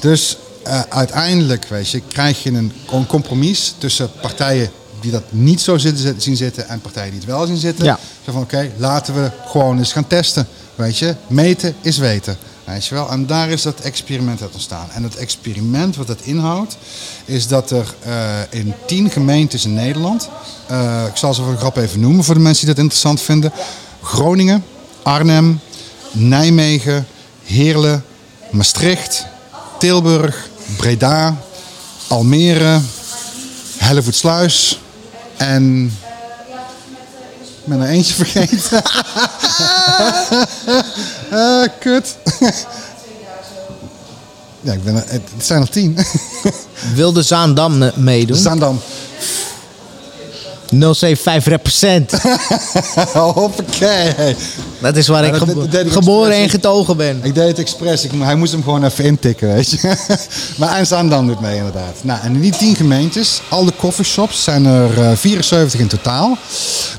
Dus eh, uiteindelijk, weet je, krijg je een, een compromis tussen partijen die dat niet zo zitten, zien zitten en partijen die het wel zien zitten. Ja. Zo van, oké, laten we gewoon eens gaan testen. Weet je, meten is weten. Weet je wel? En daar is dat experiment uit ontstaan. En dat experiment wat dat inhoudt, is dat er eh, in tien gemeentes in Nederland, eh, ik zal ze voor de grap even noemen voor de mensen die dat interessant vinden. Groningen, Arnhem, Nijmegen, Heerlen, Maastricht, Tilburg, Breda, Almere, Hellevoetsluis en... Ik ben er eentje vergeten. Ah, kut. Ja, ik ben het zijn er tien. Wilde Zaandam meedoen? Zaandam. 075 represent. Hoppakee. Dat is waar Ja, ik gebo- geboren en getogen ben. Ik deed het expres. Ik, hij moest hem gewoon even intikken, weet je. maar Zaandam doet mee inderdaad. Nou, en in die tien gemeentes, al de coffeeshops, zijn er eh, 74 in totaal.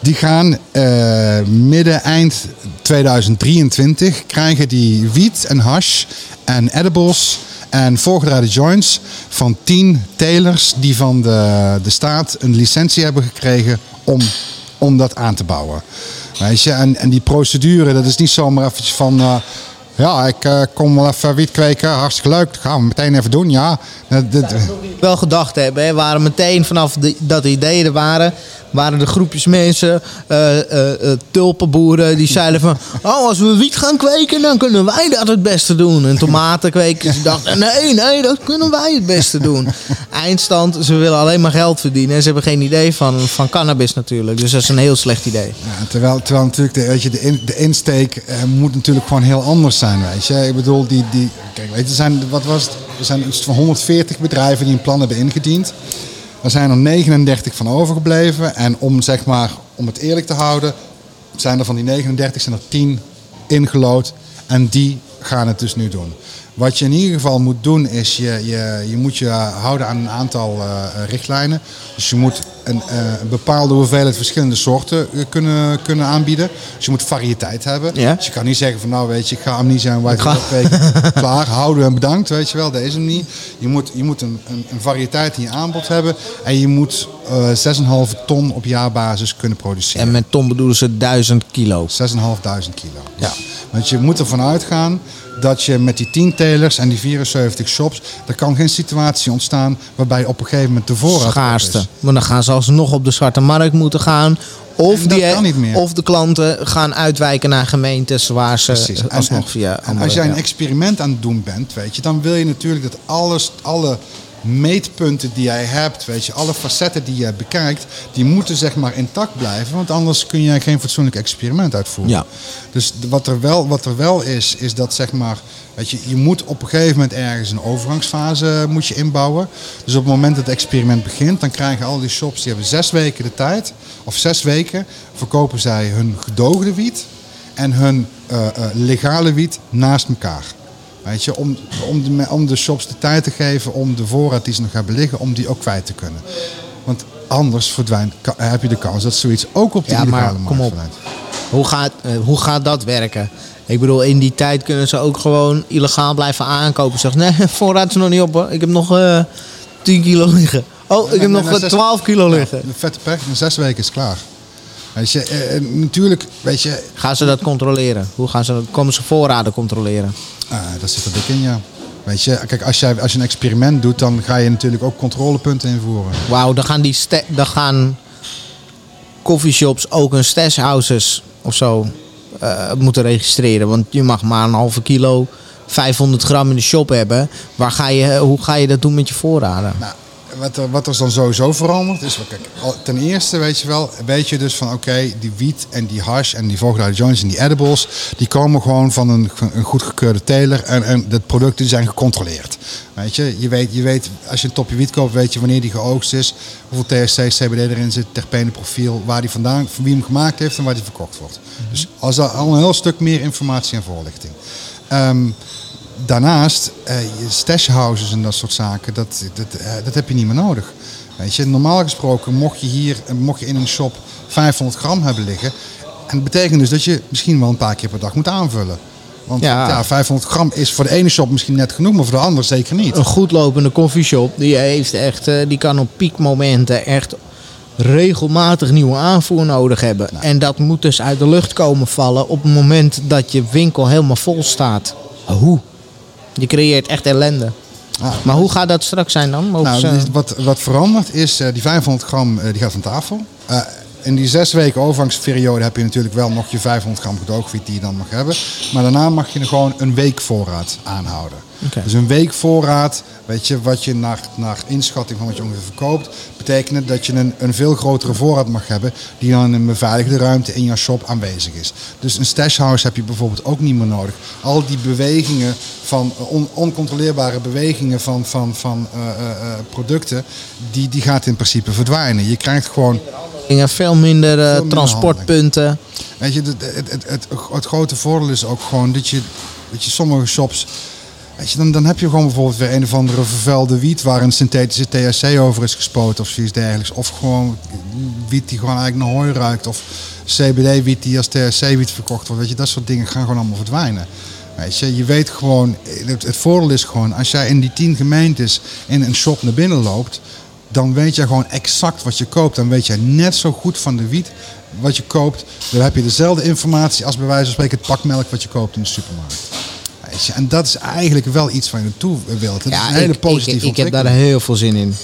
Die gaan eh, midden, eind 2023 krijgen die wiet en hash en edibles en voorgedraaide joints van 10 telers die van de, de staat een licentie hebben gekregen om, om dat aan te bouwen. Weet je, en, en die procedure, dat is niet zomaar eventjes van... eh, ja, ik eh, kom wel even wiet kweken, hartstikke leuk, dat gaan we meteen even doen, ja. Dat- dat- Wel gedacht hebben, hè, waren meteen vanaf de, dat de ideeën er waren, waren er groepjes mensen, eh, eh, tulpenboeren, die zeiden van, oh als we wiet gaan kweken, dan kunnen wij dat het beste doen. En tomatenkwekers die dachten, nee, nee, dat kunnen wij het beste doen. Eindstand, ze willen alleen maar geld verdienen en ze hebben geen idee van, van cannabis natuurlijk. Dus dat is een heel slecht idee. Ja, terwijl, terwijl natuurlijk de, weet je, de, in- de insteek moet natuurlijk gewoon heel anders zijn. Ik bedoel, die, die, kijk, weet je, er zijn, wat was het? er zijn iets van 140 bedrijven die een plan hebben ingediend. Er zijn er 39 van overgebleven. En om, zeg maar, om het eerlijk te houden, zijn er van die 39 zijn er 10 ingelood. En die gaan het dus nu doen. Wat je in ieder geval moet doen is, je, je, je moet je houden aan een aantal eh, richtlijnen. Dus je moet een, eh, een bepaalde hoeveelheid verschillende soorten eh, kunnen, kunnen aanbieden. Dus je moet variëteit hebben. Ja. Dus je kan niet zeggen van nou weet je, ik ga amnesia en white ga- weken klaar, houden en bedankt, weet je wel, deze hem niet. Je moet, je moet een, een, een variëteit in je aanbod hebben en je moet eh 6,5 ton op jaarbasis kunnen produceren. En met ton bedoelen ze 1000 kilo. 6.500 kilo. Ja. Want je moet ervan uitgaan dat je met die 10 telers en die 74 shops, er kan geen situatie ontstaan waarbij op een gegeven moment de voorraad schaarste. Maar dan gaan ze alsnog op de zwarte markt moeten gaan. Of, die, of de klanten gaan uitwijken naar gemeentes waar ze Precies. Alsnog en- via en andere- als jij een ja. experiment aan het doen bent, weet je, dan wil je natuurlijk dat alles, alle meetpunten die jij hebt, weet je, alle facetten die je bekijkt, die moeten zeg maar intact blijven, want anders kun jij geen fatsoenlijk experiment uitvoeren. Ja. Dus wat er wel, wat er wel is, is dat zeg maar, weet je, je moet op een gegeven moment ergens een overgangsfase moet je inbouwen. Dus op het moment dat het experiment begint, dan krijgen al die shops, die hebben zes weken de tijd, of zes weken, verkopen zij hun gedoogde wiet. en hun eh, eh, legale wiet naast elkaar. Weet je, om, om, de, om de shops de tijd te geven om de voorraad die ze nog hebben liggen, om die ook kwijt te kunnen. Want anders verdwijnt, ka- heb je de kans dat zoiets ook op de Ja, maar illegale markt kom op. verdwijnt. Hoe gaat, eh, hoe gaat dat werken? Ik bedoel, in die tijd kunnen ze ook gewoon illegaal blijven aankopen. Zeg, nee, voorraad is nog niet op hoor. Ik heb nog eh 10 kilo liggen. Oh, ik heb nog na eh, zes- 12 kilo liggen. de vette pech, in zes weken is klaar. Weet je, eh, eh, natuurlijk, weet je, Gaan ze dat controleren? Hoe gaan ze dat? Komen ze voorraden controleren? Ah, dat zit er dik in, ja. Weet je, kijk, als, jij, als je een experiment doet, dan ga je natuurlijk ook controlepunten invoeren. Wauw, dan gaan die dan gaan coffeeshops ook hun stashhouses of zo eh, moeten registreren. Want je mag maar een halve kilo, 500 gram in de shop hebben. Waar ga je, hoe ga je dat doen met je voorraden? Nou, wat er, wat er dan sowieso verandert is, kijk, ten eerste weet je wel, weet je dus van oké, die wiet en die hash en die vogelhuide joints en die edibles, die komen gewoon van een, een goedgekeurde teler en, en de producten zijn gecontroleerd. Weet je, je weet, je weet, als je een topje wiet koopt, weet je wanneer die geoogst is, hoeveel THC, CBD erin zit, terpene profiel, waar die vandaan, van wie hem gemaakt heeft en waar die verkocht wordt. Dus als al een heel stuk meer informatie en voorlichting. Ehm, Daarnaast, eh, je stashhouses en dat soort zaken, dat, dat, eh, dat heb je niet meer nodig. Weet je, normaal gesproken mocht je hier, mocht je in een shop 500 gram hebben liggen. En dat betekent dus dat je misschien wel een paar keer per dag moet aanvullen. Want Ja. ja. 500 gram is voor de ene shop misschien net genoeg, maar voor de andere zeker niet. Een goed lopende koffieshop, die, heeft echt, eh, die kan op piekmomenten echt regelmatig nieuwe aanvoer nodig hebben. En dat moet dus uit de lucht komen vallen op het moment dat je winkel helemaal vol staat. Hoe? Je creëert echt ellende. Ah, Maar hoe gaat dat straks zijn dan? Mogen Nou, ze- wat, wat verandert is, eh, die 500 gram eh, die gaat van tafel. Eh, in die zes weken overgangsperiode heb je natuurlijk wel nog je 500 gram gedoogwiet die je dan mag hebben. Maar daarna mag je er gewoon een week voorraad aanhouden. Dus een week voorraad, weet je, wat je naar, naar inschatting van wat je ongeveer verkoopt, betekent dat je een, een veel grotere voorraad mag hebben die dan in een beveiligde ruimte in jouw shop aanwezig is. Dus een stashhouse heb je bijvoorbeeld ook niet meer nodig. Al die bewegingen van eh, on- oncontroleerbare bewegingen van, van, van eh, eh, producten, die, die gaat in principe verdwijnen. Je krijgt gewoon veel minder minder transportpunten. Weet je, het, het, het, het, het grote voordeel is ook gewoon dat je, dat je sommige shops. Weet je, dan, dan heb je gewoon bijvoorbeeld weer een of andere vervuilde wiet waar een synthetische THC over is gespoten of zoiets dergelijks. Of gewoon wiet die gewoon eigenlijk naar hooi ruikt. Of CBD-wiet die als THC-wiet verkocht wordt. Weet je, dat soort dingen gaan gewoon allemaal verdwijnen. Weet je, je weet gewoon, het, voordeel is gewoon, als jij in die tien gemeentes in een shop naar binnen loopt, dan weet je gewoon exact wat je koopt. Dan weet je net zo goed van de wiet wat je koopt. Dan heb je dezelfde informatie als bij wijze van spreken het pak melk wat je koopt in de supermarkt. Weet je, en dat is eigenlijk wel iets waar je naartoe wilt. Het is een hele ik, positieve ik, ik heb daar heel veel zin in.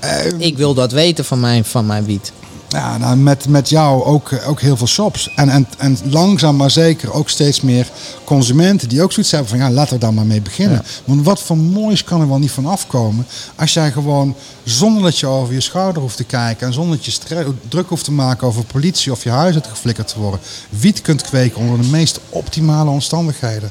Eh, Ik wil dat weten van mijn, van mijn wiet. Ja, nou, met, met jou ook, eh, ook heel veel shops. En, en, en langzaam maar zeker ook steeds meer consumenten die ook zoiets hebben van ja, laten we daar maar mee beginnen. Want wat voor moois kan er wel niet van afkomen als jij gewoon zonder dat je over je schouder hoeft te kijken en zonder dat je druk hoeft te maken over politie of je huis uitgeflikkerd te worden, wiet kunt kweken onder de meest optimale omstandigheden.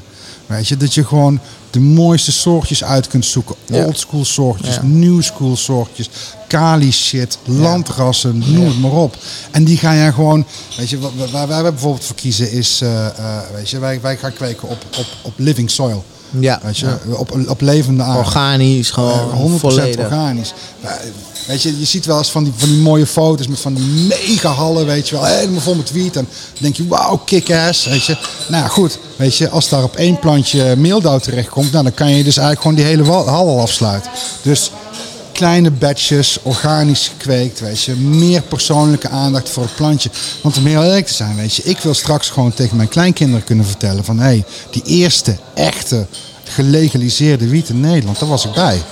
Weet je, dat je gewoon de mooiste soortjes uit kunt zoeken. Ja. Oldschool soortjes, Ja. new school soortjes, kali shit, landrassen, noem het maar op. En die ga jij gewoon, weet je, wa- wa- waar wij bijvoorbeeld voor kiezen is, eh, eh, weet je, wij, wij gaan kweken op, op, op living soil. Ja, Weet je, op, op levende aarde. organisch, Eh, gewoon 100% volledig. organisch. Weet je, je ziet wel eens van die, van die mooie foto's met van die mega hallen, weet je wel, helemaal vol met wiet. En dan denk je, wauw, kick-ass, weet je. Nou goed, weet je, als daar op één plantje meeldauw terechtkomt, nou, dan kan je dus eigenlijk gewoon die hele hal al afsluiten. Dus kleine batches, organisch gekweekt, weet je. Meer persoonlijke aandacht voor het plantje. Want om heel eerlijk te zijn, weet je, ik wil straks gewoon tegen mijn kleinkinderen kunnen vertellen van... hey, die eerste echte gelegaliseerde wiet in Nederland, daar was ik bij.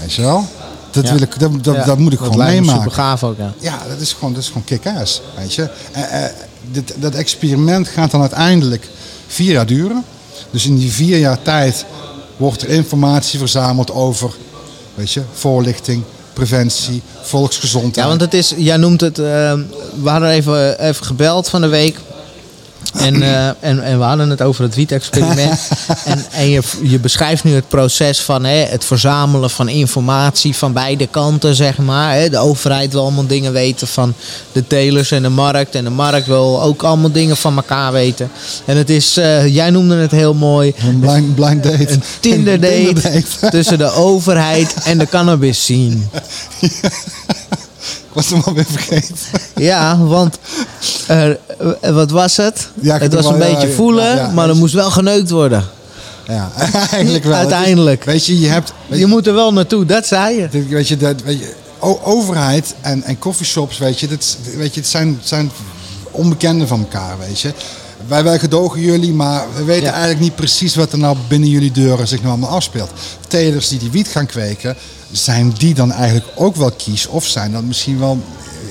Weet je wel? Dat, Ja. wil ik, dat, dat, Ja, dat moet ik dat gewoon meemaken. super gaaf ook, ja. Ja, dat is gewoon, dat is gewoon kick-ass, weet je. Eh, dit, dat experiment gaat dan uiteindelijk vier jaar duren. Dus in die vier jaar tijd wordt er informatie verzameld over, weet je, voorlichting, preventie, volksgezondheid. Ja, want het is, jij noemt het, eh, we hadden even, even gebeld van de week. En, eh, en, en we hadden het over het wiet-experiment. en en je, je beschrijft nu het proces van hè, het verzamelen van informatie van beide kanten, zeg maar. Hè. De overheid wil allemaal dingen weten van de telers en de markt. En de markt wil ook allemaal dingen van elkaar weten. En het is, eh, jij noemde het heel mooi, Een blind, blind date. een Tinder Tinder date tussen de overheid en de cannabis scene. Ik was hem alweer vergeten. Ja, want wat was het? Ja, het was een ja, beetje voelen, ja, maar er moest wel geneukt worden. Ja, eigenlijk wel. Is- Uiteindelijk. weet je, je hebt... Je moet er wel naartoe, dat zei je. Dit- Weet je, dat, weet je overheid en, en coffeeshops, weet je, dit, weet je, het zijn, zijn onbekenden van elkaar, weet je. Wij, wij gedogen jullie, maar we weten Ja. eigenlijk niet precies wat er nou binnen jullie deuren zich nou allemaal afspeelt. Telers die die wiet gaan kweken, zijn die dan eigenlijk ook wel kies? Of zijn dat misschien wel,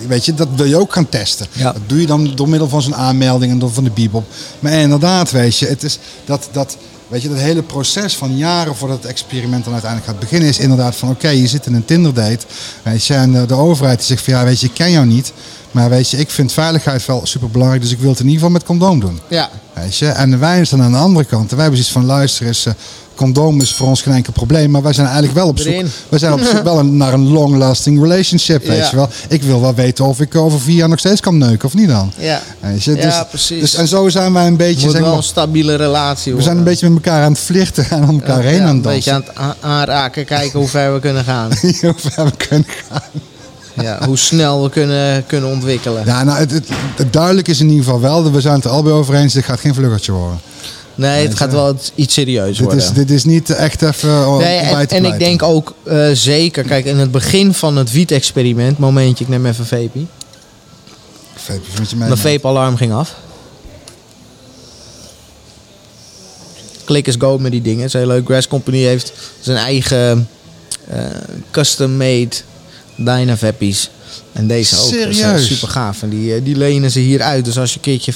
weet je, dat wil je ook gaan testen. Ja. Dat doe je dan door middel van zo'n aanmelding en door van de bibop. Maar inderdaad, weet je, het is dat, dat, weet je, dat hele proces van jaren voordat het experiment dan uiteindelijk gaat beginnen, is inderdaad van oké, je zit in een Tinder date, weet je, en de, de overheid die zegt van ja, weet je, ik ken jou niet, maar weet je, ik vind veiligheid wel super belangrijk, dus ik wil het in ieder geval met condoom doen. Ja. Weet je? En wij staan aan de andere kant. En wij hebben zoiets van luister eens, eh, condoom is voor ons geen enkel probleem. Maar wij zijn eigenlijk wel op zoek, wij zijn op zoek wel een- naar een long-lasting relationship. Weet Ja. je wel? Ik wil wel weten of ik over vier jaar nog steeds kan neuken of niet dan. Ja. Weet je? Ja, Dus, precies. Dus, en zo zijn wij een beetje, moet zeg wel een stabiele relatie we zijn een beetje met elkaar aan het flirten en om elkaar heen een beetje aan het aanraken, kijken hoe ver we kunnen gaan. Hoe ver we kunnen gaan. Ja, hoe snel we kunnen, kunnen ontwikkelen. Ja, nou, het, het, het duidelijk is in ieder geval wel, dat we zijn het er al bij over eens, dit gaat geen vluggertje worden. Nee, het gaat wel iets- serieus Dit worden. is, dit is niet echt even om Nee, bij en, te en ik denk ook eh, zeker, kijk, in het begin van het wiet-experiment, momentje, ik neem even een vape. Vape, moet je mee Mijn vape-alarm ging af. Click is go met die dingen. Het is heel leuk. Grass Company heeft zijn eigen eh, custom-made Dynavappies. En deze ook. Serieus? super gaaf. En die, eh, die lenen ze hier uit. Dus als je een keertje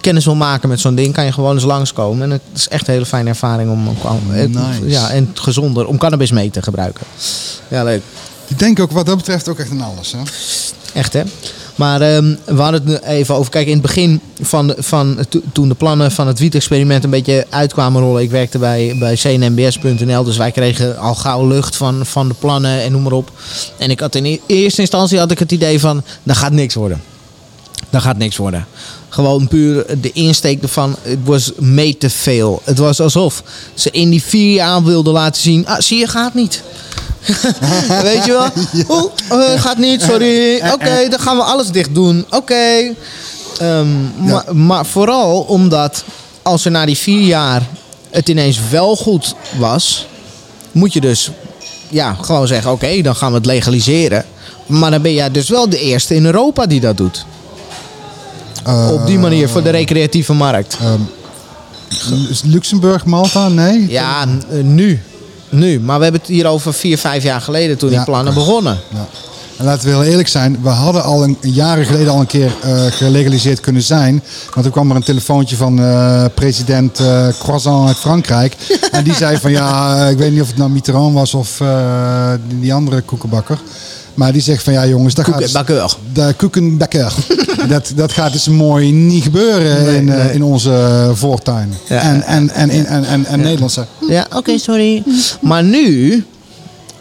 kennis wil maken met zo'n ding, kan je gewoon eens langskomen. En het is echt een hele fijne ervaring om, om het- Nice. ja, en gezonder om cannabis mee te gebruiken. Ja, leuk. Ik denk ook wat dat betreft ook echt aan alles. Hè? Echt hè? Maar ehm, we hadden het even over. Kijk, in het begin van, van to- toen de plannen van het wiet-experiment een beetje uitkwamen rollen. Ik werkte bij, bij cnmbs.nl, dus wij kregen al gauw lucht van, van de plannen en noem maar op. En ik had in e- eerste instantie had ik het idee van, dat gaat niks worden. Dat gaat niks worden. Gewoon puur de insteek ervan, het was made to fail. Het was alsof ze in die vier jaar wilden laten zien, ah, zie je, gaat niet. Weet je wel? Oeh, eh, gaat niet, sorry. Oké, dan gaan we alles dicht doen. Oké. Ehm, maar, maar vooral omdat als er na die vier jaar het ineens wel goed was, moet je dus ja, gewoon zeggen: oké, dan gaan we het legaliseren. Maar dan ben jij dus wel de eerste in Europa die dat doet. Op die manier voor de recreatieve markt. Is Luxemburg, Malta? Nee? Ja, eh, nu. Nu. Maar we hebben het hier over vier, vijf jaar geleden toen die Ja. plannen begonnen. Ja. En laten we heel eerlijk zijn, we hadden al een, jaren geleden al een keer eh, gelegaliseerd kunnen zijn. Want toen kwam er een telefoontje van eh, president eh, Croissant uit Frankrijk. en die zei van ja, ik weet niet of het nou Mitterrand was of die, andere koekenbakker. Maar die zegt van ja jongens, dat gaat... Koekenbakker. De koekenbakker. dat, dat gaat dus mooi niet gebeuren Nee, in, eh, nee. in onze voortuin. Ja. En, en, en, en, en, en, en Nederlandse. Ja, oké, sorry. Maar nu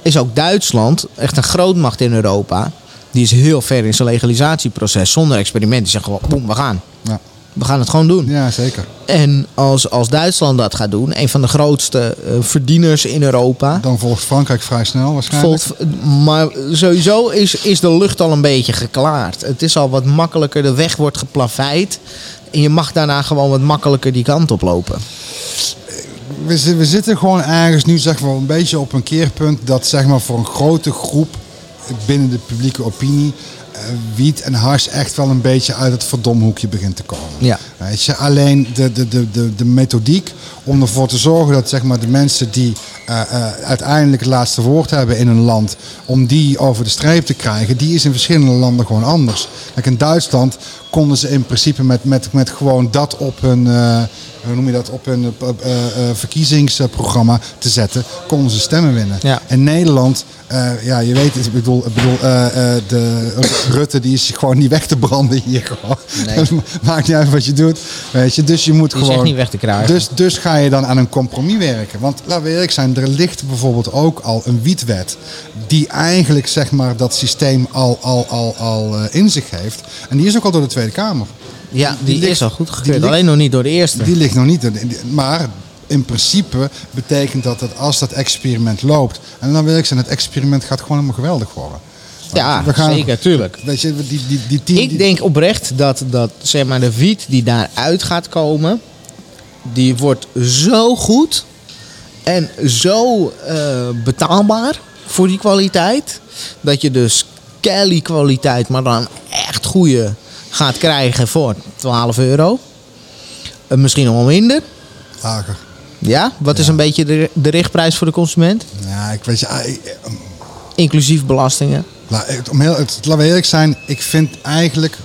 is ook Duitsland echt een grootmacht in Europa. Die is heel ver in zijn legalisatieproces. Zonder experiment. Die zeggen gewoon, boem, we gaan. Ja, We gaan het gewoon doen. ja zeker. En als, als Duitsland dat gaat doen, een van de grootste eh, verdieners in Europa. Dan volgt Frankrijk vrij snel waarschijnlijk. Volgt, maar sowieso is, is de lucht al een beetje geklaard. Het is al wat makkelijker. De weg wordt geplaveid. En je mag daarna gewoon wat makkelijker die kant op lopen. we, we zitten gewoon ergens nu zeg maar een beetje op een keerpunt dat zeg maar voor een grote groep binnen de publieke opinie wiet en hars echt wel een beetje uit het verdomhoekje begint te komen. Ja. Weet je, alleen de, de, de, de, de methodiek om ervoor te zorgen dat zeg maar, de mensen die eh, eh, uiteindelijk het laatste woord hebben in een land, om die over de streep te krijgen, die is in verschillende landen gewoon anders. Kijk, in Duitsland konden ze in principe met, met, met gewoon dat op hun, eh, hoe noem je dat, op hun eh, eh, eh, verkiezingsprogramma te zetten, konden ze stemmen winnen. Ja. In Nederland, ja, je weet het, ik bedoel, ik bedoel de Rutte die is gewoon niet weg te branden hier gewoon. Nee. Maakt niet uit wat je doet, weet je. Dus je moet Die gewoon... echt niet weg te krijgen. Dus, dus ga je dan aan een compromis werken. Want laten we eerlijk zijn, er ligt bijvoorbeeld ook al een wietwet. Die eigenlijk zeg maar dat systeem al, al, al, al in zich heeft. En die is ook al door de Tweede Kamer. Ja, die, die ligt- is al die goedgekeurd. ligt- Alleen nog niet door de eerste. Die ligt nog niet. Maar in principe betekent dat dat als dat experiment loopt. En dan wil ik zeggen, het experiment gaat gewoon helemaal geweldig worden. ja, We gaan- zeker, tuurlijk. Weet je, die, die, die tien... Ik denk oprecht dat, dat zeg maar, de wiet die daaruit gaat komen, die wordt zo goed en zo eh, betaalbaar voor die kwaliteit, dat je dus Kelly kwaliteit, maar dan echt goede gaat krijgen voor 12 euro. Eh, misschien nog wel minder. Lager. Ja, wat is een beetje de, de richtprijs voor de consument? Ja, ik weet je... ah, ik- Inclusief belastingen. La- het- om heel, het, laten we eerlijk zijn, ik vind eigenlijk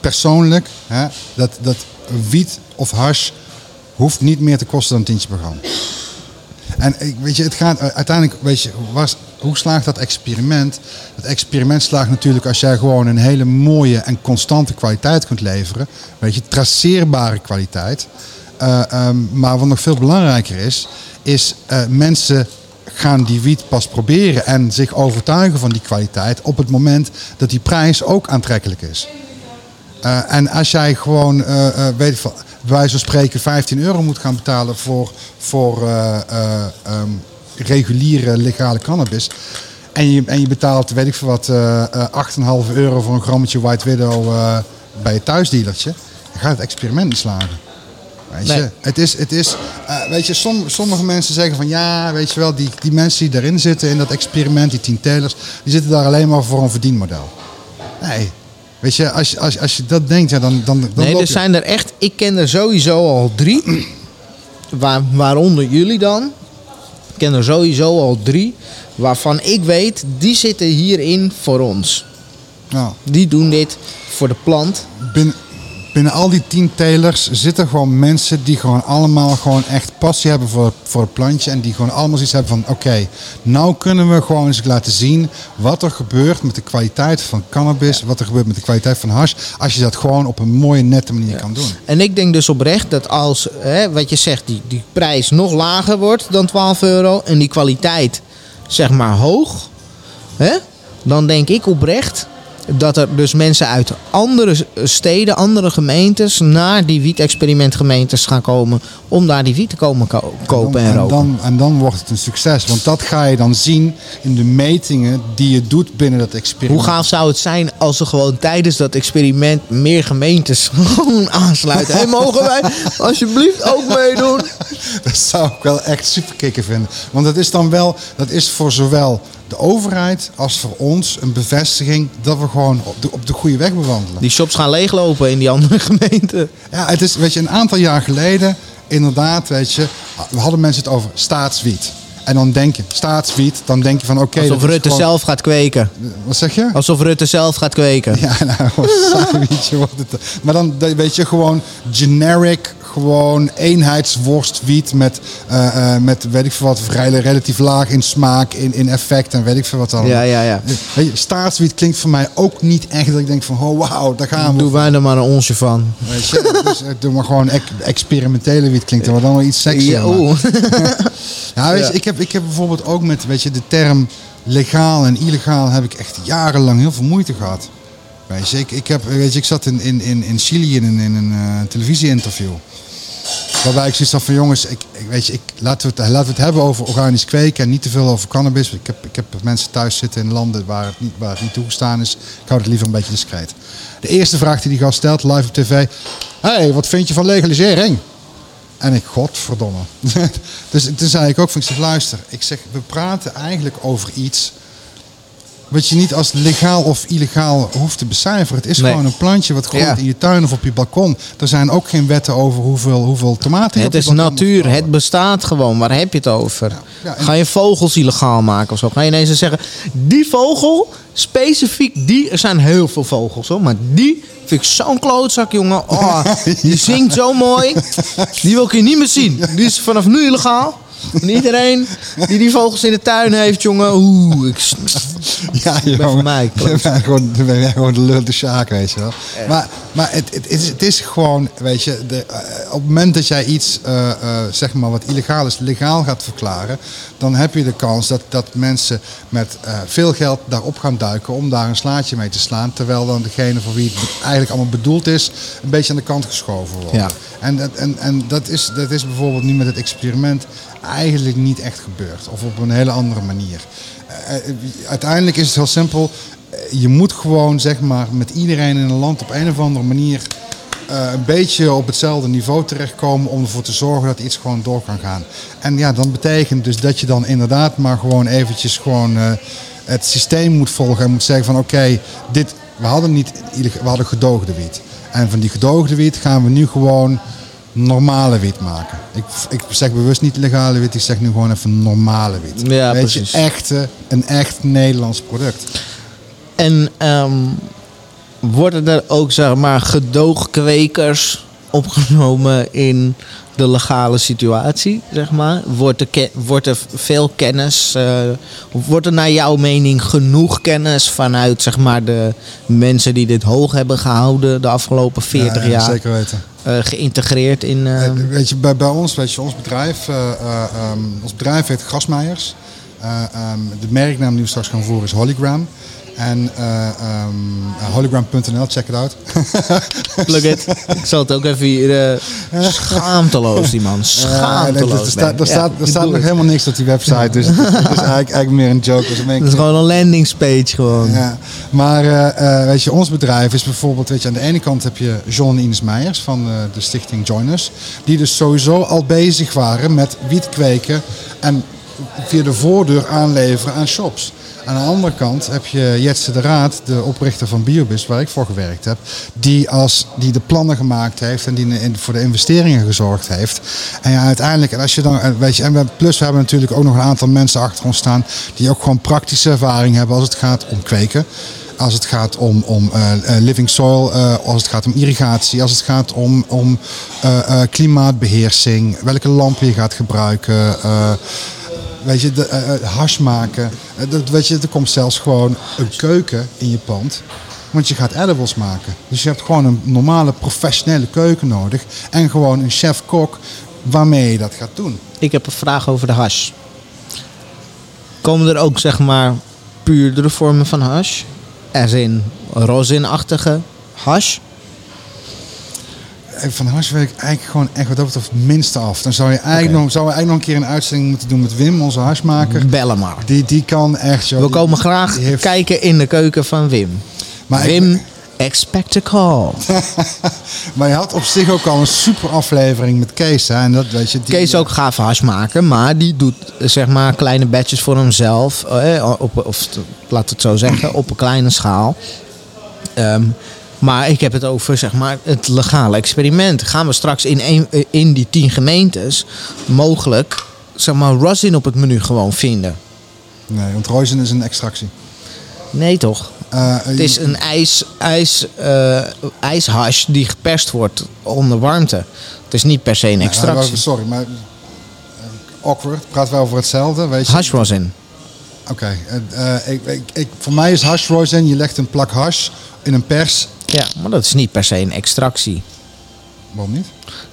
persoonlijk hè, dat, dat wiet of hash hoeft niet meer te kosten dan een tientje per gram. En weet je, het gaat u- uiteindelijk, weet je, was, hoe slaagt dat experiment? Dat experiment slaagt natuurlijk als jij gewoon een hele mooie en constante kwaliteit kunt leveren. Weet je, traceerbare kwaliteit. Eh, ehm, maar wat nog veel belangrijker is, is eh, mensen gaan die wiet pas proberen en zich overtuigen van die kwaliteit op het moment dat die prijs ook aantrekkelijk is. Eh, en als jij gewoon, eh, eh, weet bij wijze van spreken 15 euro moet gaan betalen voor, voor eh, eh, ehm, reguliere legale cannabis. En je, en je betaalt, weet ik veel wat, eh eh, 8,5 euro voor een grammetje White Widow bij je thuisdealertje. Dan gaat het experiment niet slagen. Weet je, Nee. het is, het is weet je, som, sommige mensen zeggen van ja, weet je wel, die, die mensen die daarin zitten in dat experiment, die tien telers, die zitten daar alleen maar voor een verdienmodel. Nee, weet je, als, je- als, als je dat denkt, ja, dan, dan, dan Nee, loop er je- zijn er echt. Ik ken er sowieso al drie. Waar, waaronder jullie dan. Ik ken er sowieso al drie. Waarvan ik weet, die zitten hierin voor ons. Die doen dit voor de plant. binnen, binnen al die tien telers zitten gewoon mensen die gewoon allemaal gewoon echt passie hebben voor, voor het plantje. En die gewoon allemaal zoiets hebben van oké, nou kunnen we gewoon eens laten zien wat er gebeurt met de kwaliteit van cannabis. Wat er gebeurt met de kwaliteit van hash. Als je dat gewoon op een mooie, nette manier kan doen. En ik denk dus oprecht dat als, hè, wat je zegt, die, die prijs nog lager wordt dan 12 euro. En die kwaliteit, zeg maar, hoog. Hè, dan denk ik oprecht dat er dus mensen uit andere steden, andere gemeentes, naar die wiet-experimentgemeentes gaan komen. Om daar die wiet te komen ko- kopen en en, roken. dan, en dan wordt het een succes. Want dat ga je dan zien in de metingen die je doet binnen dat experiment. Hoe gaaf zou het zijn als er gewoon tijdens dat experiment meer gemeentes gewoon aansluiten? En mogen wij alsjeblieft ook meedoen? Dat zou ik wel echt super kicken vinden. Want dat is dan wel, dat is voor zowel de overheid als voor ons een bevestiging dat we gewoon op de, op de goede weg bewandelen. Die shops gaan leeglopen in die andere gemeenten. Ja, het is, weet je, een aantal jaar geleden, inderdaad, weet je, we hadden mensen het over staatswiet. En dan denk je, staatswiet, dan denk je van oké. Alsof Rutte gewoon- zelf gaat kweken. Wat zeg je? Alsof Rutte zelf gaat kweken. Ja, nou, gewoon saai, weet je wat het. Maar dan weet je gewoon generic, gewoon eenheidsworstwiet met, eh, eh, met weet ik veel wat, vrij relatief laag in smaak, in, in effect en weet ik veel wat dan. Ja, ja, ja. Weet je, staatswiet klinkt voor mij ook niet echt dat ik denk van, oh wauw, daar gaan we. Doe wij er maar een onsje van. Weet je, dus, eh, doe maar gewoon ex- experimentele wiet klinkt er wel dan wel iets sexier. Ja. Ja, weet je, Ja. ik, heb, ik heb bijvoorbeeld ook met weet je, de term legaal en illegaal heb ik echt jarenlang heel veel moeite gehad. Weet je, ik, ik, heb, weet je, ik zat in, in, in, Chili in, een- in een eh, televisie-interview. Waarbij ik zoiets had van jongens, ik, ik, weet je, ik, laten, we het, het hebben over organisch kweken en niet te veel over cannabis. Ik heb, ik heb mensen thuis zitten in landen waar het, niet, waar niet toegestaan is. Ik hou het liever een beetje discreet. De eerste vraag die die gast stelt live op tv. hey, wat vind je van legalisering? En ik, godverdomme. dus toen zei ik ook van, ik zeg, luister, ik zeg, we praten eigenlijk over iets wat je niet als legaal of illegaal hoeft te becijferen. Het is Nee. gewoon een plantje wat groeit Ja. in je tuin of op je balkon. Er zijn ook geen wetten over hoeveel, hoeveel tomaten je Het is natuur, het bestaat gewoon. Waar heb je het over? Ja, Ga je vogels illegaal maken of zo? Ga je ineens zeggen, die vogel, specifiek die, er zijn heel veel vogels hoor, maar die vind ik zo'n klootzak jongen. Oh, die zingt zo mooi, die wil ik hier niet meer zien. Die is vanaf nu illegaal. En iedereen die die vogels in de tuin heeft, jongen, oeh, ik, Ja, ben jongen. van mij, Je bent gewoon, je bent gewoon de lul de sjaak, weet je wel. Maar, maar het, het, is, het is gewoon, weet je, de, eh, op het moment dat jij iets, eh, eh, zeg maar wat illegaal is, legaal gaat verklaren, dan heb je de kans dat, dat mensen met eh, veel geld daarop gaan duiken om daar een slaatje mee te slaan. Terwijl dan degene voor wie het eigenlijk allemaal bedoeld is, een beetje aan de kant geschoven wordt. Ja. En, dat, en, en dat, is, dat is bijvoorbeeld nu met het experiment eigenlijk niet echt gebeurd. Of op een hele andere manier. Eh, eh, uiteindelijk is het heel simpel. Eh, Je moet gewoon zeg maar, met iedereen in een land op een of andere manier een beetje op hetzelfde niveau terechtkomen om ervoor te zorgen dat iets gewoon door kan gaan. En ja, dan betekent dus dat je dan inderdaad maar gewoon eventjes gewoon het systeem moet volgen en moet zeggen van oké, dit we hadden niet we hadden gedoogde wiet. En van die gedoogde wiet gaan we nu gewoon normale wiet maken. Ik, ik zeg bewust niet legale wiet, ik zeg nu gewoon even normale wiet. Ja, Weet precies. je, echte, een echt Nederlands product. En ehm, worden er ook zeg maar gedoogkwekers opgenomen in de legale situatie, zeg maar? Wordt er, wordt er veel kennis, eh, wordt er naar jouw mening genoeg kennis vanuit zeg maar de mensen die dit hoog hebben gehouden de afgelopen 40 Ja, jaar Zeker weten. Eh, geïntegreerd in? Eh, ehm, weet je, bij, bij ons, weet je, ons bedrijf, eh, eh, ehm, ons bedrijf heet Grasmeijers. Eh, ehm, de merknaam die we straks gaan voeren is Hologram. En eh, ehm, eh, hologram.nl, check it out. Plug it. Ik zal het ook even hier... eh, schaamteloos, die man. Ja, nee, Schaamteloos. er staat, er staat, Ja, er staat nog het. helemaal niks op die website. Dus het is, het eigenlijk, eigenlijk meer een joke. Dus Dat is gewoon een landingspage gewoon. Ja, maar weet je, ons bedrijf is bijvoorbeeld, weet je, aan de ene kant heb je John en Ines Meijers van de stichting Joiners, die dus sowieso al bezig waren met wiet kweken en via de voordeur aanleveren aan shops. Aan de andere kant heb je Jetse de Raad, de oprichter van Biobus, waar ik voor gewerkt heb, die, als, die de plannen gemaakt heeft en die voor de investeringen gezorgd heeft. En ja, uiteindelijk, en als je dan, eh, weet je, en we, plus we hebben natuurlijk ook nog een aantal mensen achter ons staan die ook gewoon praktische ervaring hebben als het gaat om kweken. Als het gaat om, om eh, eh, living soil, als het gaat om irrigatie, als het gaat om, om eh, eh, klimaatbeheersing, welke lampen je gaat gebruiken. Weet je, de, eh, eh, hash maken. Eh, dat, weet je, er komt zelfs gewoon een keuken in je pand. Want je gaat edibles maken. Dus je hebt gewoon een normale professionele keuken nodig. En gewoon een chef-kok waarmee je dat gaat doen. Ik heb een vraag over de hash. Komen er ook zeg maar puurdere vormen van hash? As in rosinachtige hash? Eh, Van ik eigenlijk gewoon echt wat dat betreft het minste af. Dan zou je eigenlijk, nog, zou we eigenlijk nog een keer een uitzending moeten doen met Wim, onze hashmaker. Bellen maar. Die, die kan echt... joh, We die- komen graag die heeft- kijken in de keuken van Wim. Maar ik- Wim, expect a call. Maar je had op zich ook al een super aflevering met Kees. Hè? En dat weet je. die- Kees ook gaaf hash maken, maar die doet eh, zeg maar kleine batches voor hemzelf. eh, op, of laat het zo zeggen, op een kleine schaal. Ehm, maar ik heb het over zeg maar, het legale experiment. Gaan we straks in, een, eh, in die tien gemeentes mogelijk zeg maar, rosin op het menu gewoon vinden? Nee, want rosin is een extractie. Nee toch? Eh, Het is een ijs, ijs, eh, ijshash die geperst wordt onder warmte. Het is niet per se een extractie. sorry, maar eh, awkward. Praten we over hetzelfde, weet je? Hash rosin. Oké, eh, eh, ik, ik, ik, voor mij is hash rosin. Je legt een plak hash in een pers. Ja, maar dat is niet per se een extractie. Waarom niet?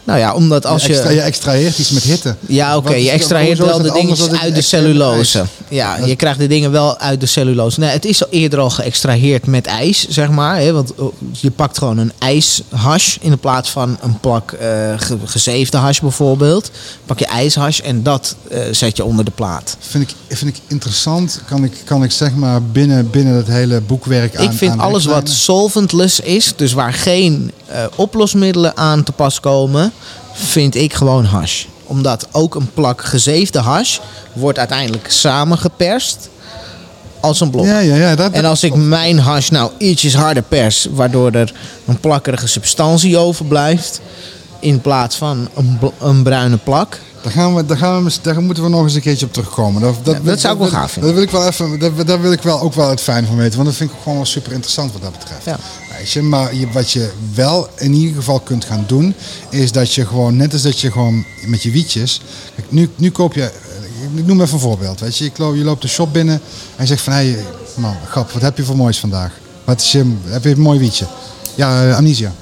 Nou ja, omdat als je, extra- je... extraheert iets met hitte. Ja, oké, je extraheert wel de dingen uit de cellulose. ijs? Ja, Dat- je krijgt de dingen wel uit de cellulose. Nee, het is al eerder al geëxtraheerd met ijs, zeg maar. Hè, want oh, je pakt gewoon een ijshash in plaats van een plak ge- gezeefde hash bijvoorbeeld. Pak je ijshash en dat eh, zet je onder de plaat. Vind ik, vind ik interessant. Kan ik, kan ik zeg maar binnen, binnen het hele boekwerk aan Ik vind aan alles wat solventless is, dus waar geen eh, oplosmiddelen aan te pas komen, vind ik gewoon hash. Omdat ook een plak gezeefde hash wordt uiteindelijk samengeperst. als een blok. Ja, ja, ja. Dat, En als ik mijn hash nou ietsjes harder pers, waardoor er een plakkerige substantie overblijft, in plaats van een, een bruine plak. Daar, gaan we, daar, gaan we, daar moeten we nog eens een keertje op terugkomen. Dat, dat, dat zou ik wel gaaf vinden. Dat wil ik wel even, dat, daar wil ik wel ook wel het fijn van weten. Want dat vind ik gewoon wel super interessant wat dat betreft. Ja. Maar je, wat je wel in ieder geval kunt gaan doen, is dat je gewoon, net als dat je gewoon met je wietjes. Kijk, nu, nu koop je, eh, ik noem even een voorbeeld. Weet je, je loopt, je loopt de shop binnen en je zegt van hé, hey, man, grap, wat heb je voor moois vandaag? Wat is je, heb je een mooi wietje? Ja, eh, amnesia.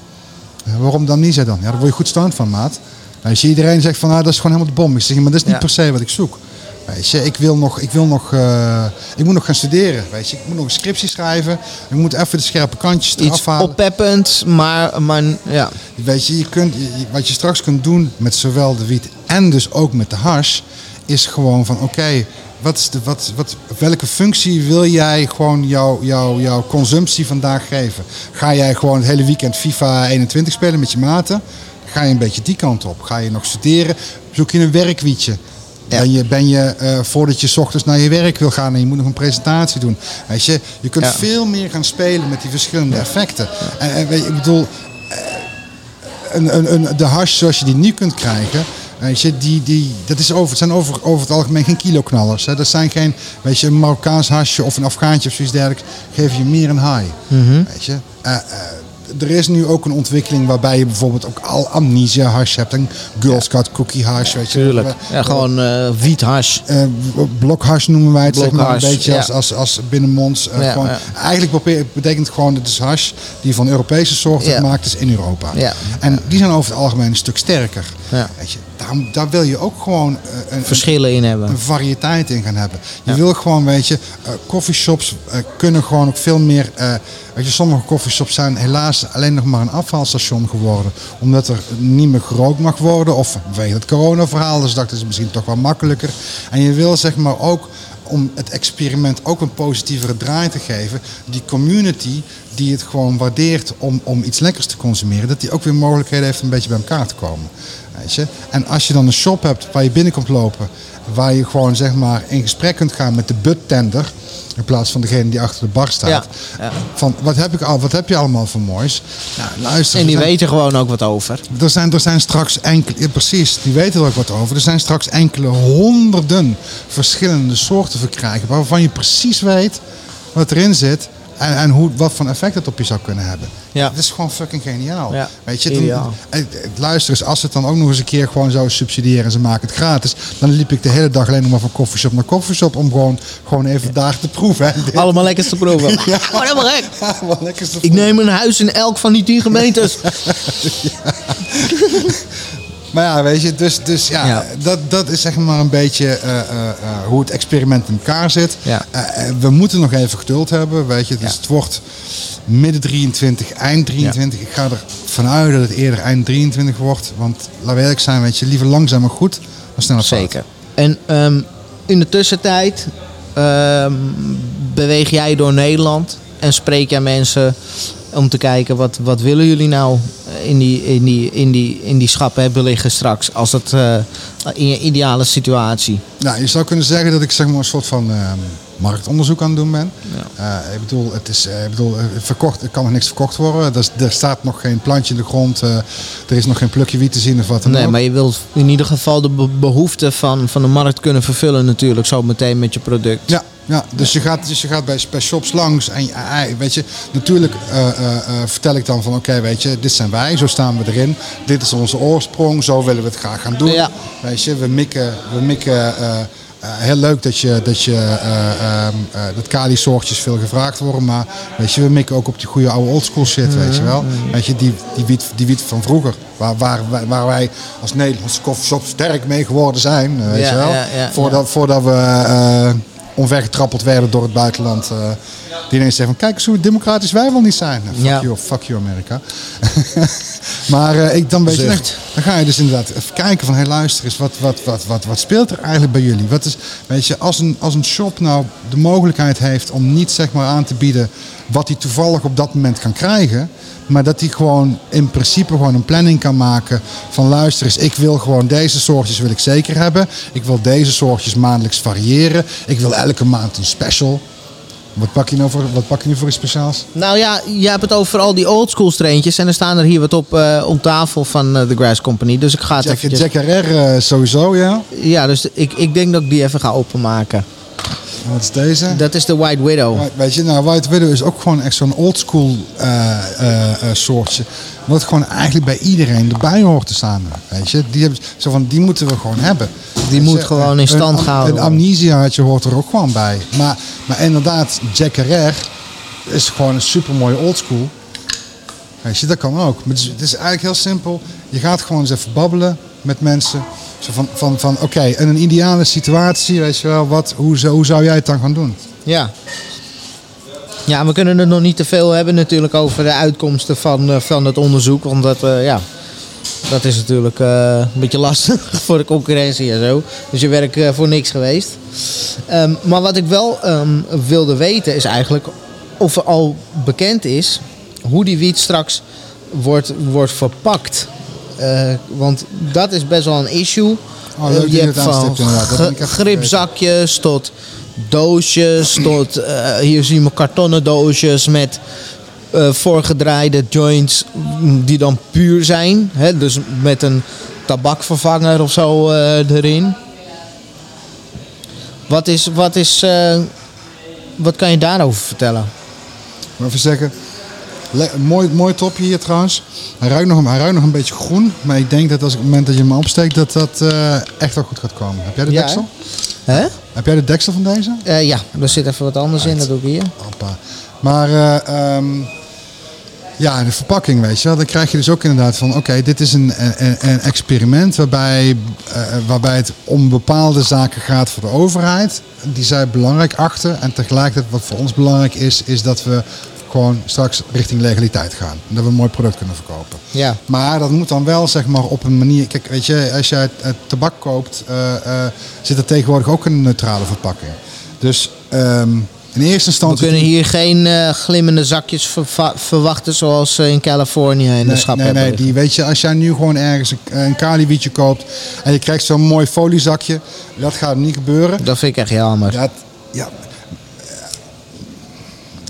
Ja, waarom dan niet, zei dan? Ja, daar word je goed stoned van, maat. Weet je, iedereen zegt van, ah, dat is gewoon helemaal de bom. Ik zeg, maar dat is niet Ja. per se wat ik zoek. Weet je, ik wil nog, ik wil nog, eh, ik moet nog gaan studeren. Weet je, ik moet nog een scriptie schrijven. Ik moet even de scherpe kantjes eraf Iets halen. oppeppends, maar, maar ja. Weet je, je kunt, wat je straks kunt doen met zowel de wiet en dus ook met de hash, is gewoon van oké, wat is de, wat, wat, welke functie wil jij gewoon jouw jouw jouw consumptie vandaag geven? Ga jij gewoon het hele weekend FIFA 21 spelen met je maten? Ga je een beetje die kant op? Ga je nog studeren? Zoek je een werkwietje? Ja. Ben je, ben je eh, voordat je 's ochtends naar je werk wil gaan en je moet nog een presentatie doen? Weet je, je kunt Ja. veel meer gaan spelen met die verschillende effecten. En, en weet je, ik bedoel, een, een, een, de hash zoals je die nu kunt krijgen. Weet je, die, die, dat is over, het zijn over, over het algemeen geen kiloknallers. Hè. Dat zijn geen, weet je, een Marokkaans hasje of een Afghaantje of zoiets dergelijks. Geef je meer een high. Weet je. Eh, eh, er is nu ook een ontwikkeling waarbij je bijvoorbeeld ook al amnesia hash hebt. En Girl Scout cookie hash. Weet je. Tuurlijk. We- Ja, gewoon eh wiethash. eh, blokhash noemen wij het, zeg maar, een beetje ja. als, als, als binnenmonds. eh, Ja, gewoon. Eigenlijk betekent het gewoon, het is hash die van Europese soorten gemaakt is in Europa. Ja. En die zijn over het algemeen een stuk sterker. Ja. Weet je, daar, daar wil je ook gewoon eh, een, Verschillen in hebben. een variëteit in gaan hebben. Je wil gewoon, weet je, eh coffeeshops eh, kunnen gewoon ook veel meer. weet je, sommige coffeeshops zijn helaas alleen nog maar een afvalstation geworden. Omdat er niet meer gerookt mag worden. Of vanwege het corona-verhaal. Dus dat is misschien toch wel makkelijker. En je wil zeg maar ook om het experiment ook een positievere draai te geven. Die community die het gewoon waardeert om, om iets lekkers te consumeren. Dat die ook weer mogelijkheden heeft om een beetje bij elkaar te komen. Weet je? En als je dan een shop hebt waar je binnenkomt lopen, waar je gewoon zeg maar in gesprek kunt gaan met de buttender, in plaats van degene die achter de bar staat. Ja, ja. Van wat heb, ik al, wat heb je allemaal voor moois? Nou, luister, En die zijn- weten gewoon ook wat over. er zijn, er zijn straks enkele, ja, precies, die weten er ook wat over. Er zijn straks enkele honderden verschillende soorten verkrijgbaar, waarvan je precies weet wat erin zit en, en hoe, wat voor effect het op je zou kunnen hebben. Ja. Het is gewoon fucking geniaal. Ja, Weet je, dan, luister eens, als ze het dan ook nog eens een keer gewoon zouden subsidiëren en ze maken het gratis, dan liep ik de hele dag alleen nog maar van koffieshop naar koffieshop om gewoon, gewoon even daar te proeven. hè. Allemaal lekkers te proeven. Ja. Oh, helemaal gek. Ja, wat lekker is te Ik neem een huis in elk van die tien gemeentes. Maar ja, weet je, dus, dus ja, Ja. Dat, dat is zeg maar een beetje eh, eh, eh, hoe het experiment in elkaar zit. Ja. We moeten nog even geduld hebben, weet je. Dus Ja. het wordt midden 23, eind 23. Ik ga ervan uit dat het eerder eind 23 wordt. Want laten we eerlijk zijn, weet je, liever langzaam maar goed dan fout. Zeker. En ehm, in de tussentijd ehm, beweeg jij door Nederland en spreek jij mensen om te kijken wat, wat willen jullie nou in die, in die, in die, in die schappen hebben liggen straks als het eh, in je ideale situatie. Nou, je zou kunnen zeggen dat ik zeg maar een soort van ehm, marktonderzoek aan het doen ben. Eh, ik bedoel, het is, eh, ik bedoel, eh, verkocht, er kan nog niks verkocht worden. Er, is- er staat nog geen plantje in de grond. er is nog geen plukje wiet te zien of wat dan Nee, ook. maar je wilt in ieder geval de be- behoeften van, van de markt kunnen vervullen natuurlijk zo meteen met je product. Ja, ja dus, Je gaat, dus je gaat bij, bij shops langs en weet je, natuurlijk vertel ik dan van oké, weet je, dit zijn wij, zo staan we erin. Dit is onze oorsprong, zo willen we het graag gaan doen. Ja. Weet je, we mikken, we mikken heel leuk dat je, dat je eh, ehm, eh, dat kali soortjes veel gevraagd worden, maar weet je, we mikken ook op die goede oude oldschool shit, weet je wel. Weet je, die, die, wiet, die wiet van vroeger, waar, waar, wij- waar wij als Nederlandse coffeeshop sterk mee geworden zijn, eh, weet Ja, je wel. ja, ja, voordat, voordat we eh, omvergetrappeld werden door het buitenland. eh, die ineens zeggen van kijk eens hoe democratisch wij wel niet zijn. Nou, fuck, Ja. you, fuck you Amerika. maar eh, ik dan weet je, dan ga je dus inderdaad even kijken van hey luister eens, wat, wat, wat, wat, wat speelt er eigenlijk bij jullie? Wat is, weet je, als een, als een shop nou de mogelijkheid heeft om niet zeg maar aan te bieden wat hij toevallig op dat moment kan krijgen. Maar dat hij gewoon in principe gewoon een planning kan maken van luister eens, ik wil gewoon deze soortjes wil ik zeker hebben. Ik wil deze soortjes maandelijks variëren. Ik wil elke maand een special. Wat pak je nou voor, wat pak je nu voor iets speciaals? Nou ja, je hebt het over al die oldschool straintjes. En er staan er hier wat op, uh, op tafel van uh, The Grass Company. Dus ik ga het Jack, eventjes... Jack RR uh, sowieso, ja. Ja, dus ik, ik denk dat ik die even ga openmaken. Wat is deze? Dat is de White Widow. Weet je, nou, White Widow is ook gewoon echt zo'n oldschool soortje. Wat gewoon eigenlijk bij iedereen erbij hoort te staan. Weet je, die, hebben, zo van, die moeten we gewoon hebben. Die moet je, gewoon in stand een, gehouden Een amnesiaatje hoort er ook gewoon bij. Maar, maar inderdaad, Jack RR is gewoon een super mooie oldschool. Weet je, dat kan ook. Maar het, is, het is eigenlijk heel simpel. Je gaat gewoon eens even babbelen met mensen. Zo van, van, van oké, in een ideale situatie, weet je wel, wat, hoe, zou, hoe zou jij het dan gaan doen? Ja. Ja, we kunnen het nog niet te veel hebben natuurlijk over de uitkomsten van, uh, van het onderzoek. Want dat, uh, ja, dat is natuurlijk uh, een beetje lastig voor de concurrentie en zo. Dus je werkt voor niks geweest. Um, maar wat ik wel um, wilde weten is eigenlijk of er al bekend is hoe die wiet straks wordt, wordt verpakt. Want dat is best wel een issue. Oh, leuk je hebt van gripzakjes tot doosjes tot uh, hier zien we kartonnen doosjes met uh, voorgedraaide joints die dan puur zijn. Hè? Dus met een tabakvervanger of zo uh, erin. Wat is, wat is, wat kan je daarover vertellen? Even zeggen, mooi, mooi topje hier trouwens. Hij ruikt, nog, hij ruikt nog een beetje groen, maar ik denk dat als ik het moment dat je hem opsteekt dat dat echt wel goed gaat komen. Heb jij de Ja, deksel? Hè? Heb jij de deksel van deze? Uh, ja, er zit even wat anders in, dat doe ik hier. Appa. Maar uh, um, ja, de verpakking, weet je wel. Dan krijg je dus ook inderdaad van, oké, okay, dit is een, een, een, experiment waarbij, waarbij het om bepaalde zaken gaat voor de overheid. Die zij belangrijk achten. En tegelijkertijd wat voor ons belangrijk is, is dat we gewoon straks richting legaliteit gaan. En dat we een mooi product kunnen verkopen. Ja. Maar dat moet dan wel zeg maar op een manier. Kijk, weet je, als jij tabak koopt, uh, uh, zit er tegenwoordig ook een neutrale verpakking. Dus um, in eerste instantie. We kunnen hier geen uh, glimmende zakjes ver verwachten zoals in Californië in nee, de schap. Nee, nee, die weet je, als jij nu gewoon ergens een, een kaliwietje koopt en je krijgt zo'n mooi foliezakje, dat gaat niet gebeuren. Dat vind ik echt jammer. Dat, ja,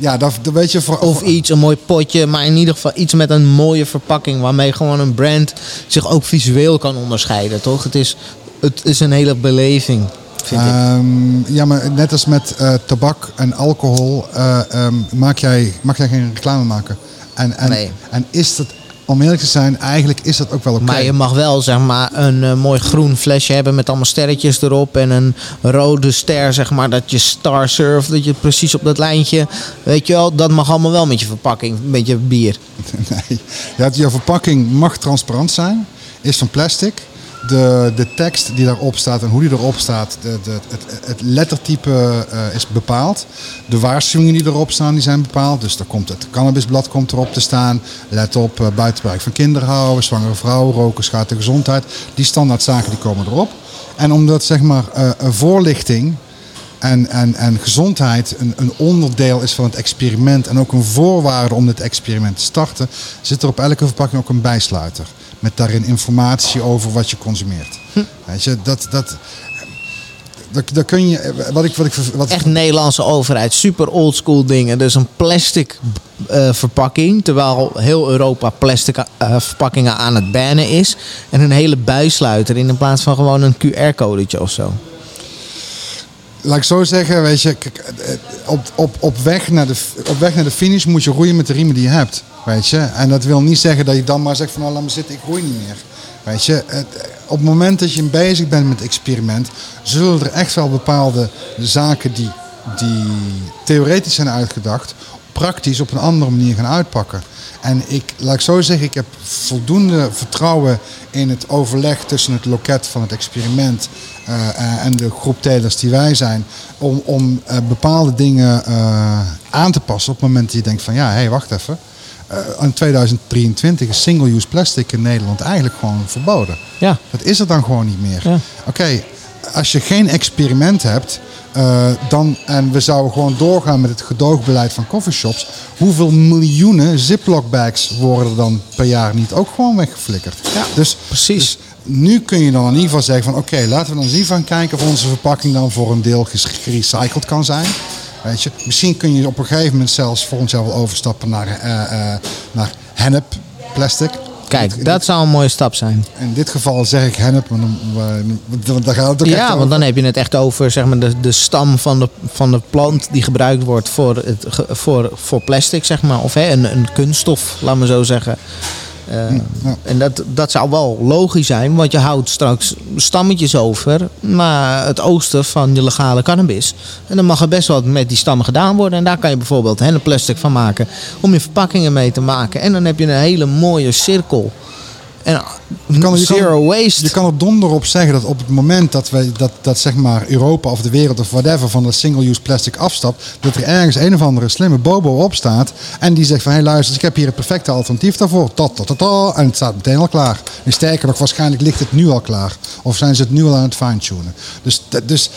ja, dat, dat weet je voor, Of iets, een mooi potje, maar in ieder geval iets met een mooie verpakking. Waarmee gewoon een brand zich ook visueel kan onderscheiden, toch? Het is, het is een hele beleving, vind um. Ja, maar net als met uh, tabak en alcohol uh, um, maak, jij, mag jij geen reclame maken. En, en, nee. en is dat om eerlijk te zijn, eigenlijk is dat ook wel oké. Okay. Maar je mag wel zeg maar een uh, mooi groen flesje hebben met allemaal sterretjes erop en een rode ster, zeg maar, dat je star surf, dat je precies op dat lijntje, weet je wel, dat mag allemaal wel met je verpakking, met je bier. Nee, ja, je verpakking mag transparant zijn, is van plastic. De, de tekst die daarop staat en hoe die erop staat, de, de, het, het lettertype uh, is bepaald. De waarschuwingen die erop staan, die zijn bepaald. Dus er komt het cannabisblad komt erop te staan. Let op, uh, van kinderen houden, zwangere vrouwen, roken schaadt de gezondheid. Die standaardzaken die komen erop. En omdat zeg maar uh, voorlichting en, en, en gezondheid een, een onderdeel is van het experiment en ook een voorwaarde om dit experiment te starten, zit er op elke verpakking ook een bijsluiter met daarin informatie over wat je consumeert. Hm. Weet je, dat, dat, kun je. Wat ik, wat ik, wat Echt Nederlandse overheid, super oldschool dingen. Dus een plastic uh, verpakking, terwijl heel Europa plastic uh, verpakkingen aan het bannen is. En een hele buisluiter in plaats van gewoon een QR-codetje of zo. Laat ik zo zeggen, weet je, op, op, op, weg naar de, op weg naar de finish moet je roeien met de riemen die je hebt. Weet je? En dat wil niet zeggen dat je dan maar zegt van nou laat me zitten, ik roei niet meer. Weet je? Het, op het moment dat je bezig bent met het experiment, zullen er echt wel bepaalde zaken die, die theoretisch zijn uitgedacht, praktisch op een andere manier gaan uitpakken. En ik, laat ik zo zeggen, ik heb voldoende vertrouwen in het overleg tussen het loket van het experiment en de groep telers die wij zijn, om, om uh, bepaalde dingen aan te passen op het moment dat je denkt van ja, hé, hey, wacht even. in 2023 is single-use plastic in Nederland eigenlijk gewoon verboden. Ja. Dat is er dan gewoon niet meer. Ja. Oké, okay, als je geen experiment hebt, uh, dan, en we zouden gewoon doorgaan met het gedoogbeleid van coffeeshops. Hoeveel miljoenen Ziploc bags worden er dan per jaar niet ook gewoon weggeflikkerd? Ja, dus, precies. Dus nu kun je dan in ieder geval zeggen van oké, okay, laten we dan eens even gaan kijken of onze verpakking dan voor een deel gerecycled kan zijn. Weet je? Misschien kun je op een gegeven moment zelfs volgend jaar wel overstappen naar, eh, naar hennep plastic. Kijk, dat zou een mooie stap zijn. In dit geval zeg ik hennep, maar dan, eh, want daar gaat het ook echt Ja, over. want dan heb je het echt over zeg maar, de, de stam van de, van de plant die gebruikt wordt voor, het, voor, voor plastic, zeg maar. Of hè, een, een kunststof, laat maar zo zeggen. Eh, ja. En dat, dat zou wel logisch zijn, want je houdt straks stammetjes over naar het oosten van je legale cannabis. En dan mag er best wat met die stammen gedaan worden. En daar kan je bijvoorbeeld plastic van maken om je verpakkingen mee te maken. En dan heb je een hele mooie cirkel. En kan- je kan- zero waste. Je kan er donder op zeggen dat op het moment dat, wij, dat, dat zeg maar Europa of de wereld of whatever van dat single-use plastic afstapt, dat er ergens een of andere slimme bobo op staat en die zegt van hé hey, luister, ik heb hier het perfecte alternatief daarvoor. Tot, tot, tot, tot, en het staat meteen al klaar. En sterker nog, waarschijnlijk ligt het nu al klaar. Of zijn ze het nu al aan het fine-tunen. Dus, dus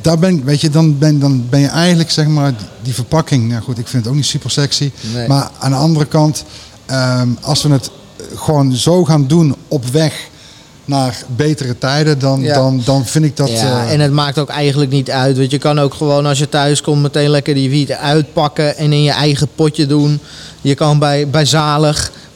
daar ben, weet je, dan, ben, dan ben je eigenlijk zeg maar die, verpakking. Nou goed, ik vind het ook niet super sexy. Nee. Maar aan de andere kant, ehm, als we het gewoon zo gaan doen op weg naar betere tijden, dan, Ja. dan, dan vind ik dat. ja, eh, en het maakt ook eigenlijk niet uit. Want je kan ook gewoon als je thuis komt meteen lekker die wiet uitpakken en in je eigen potje doen. Je kan bij, bij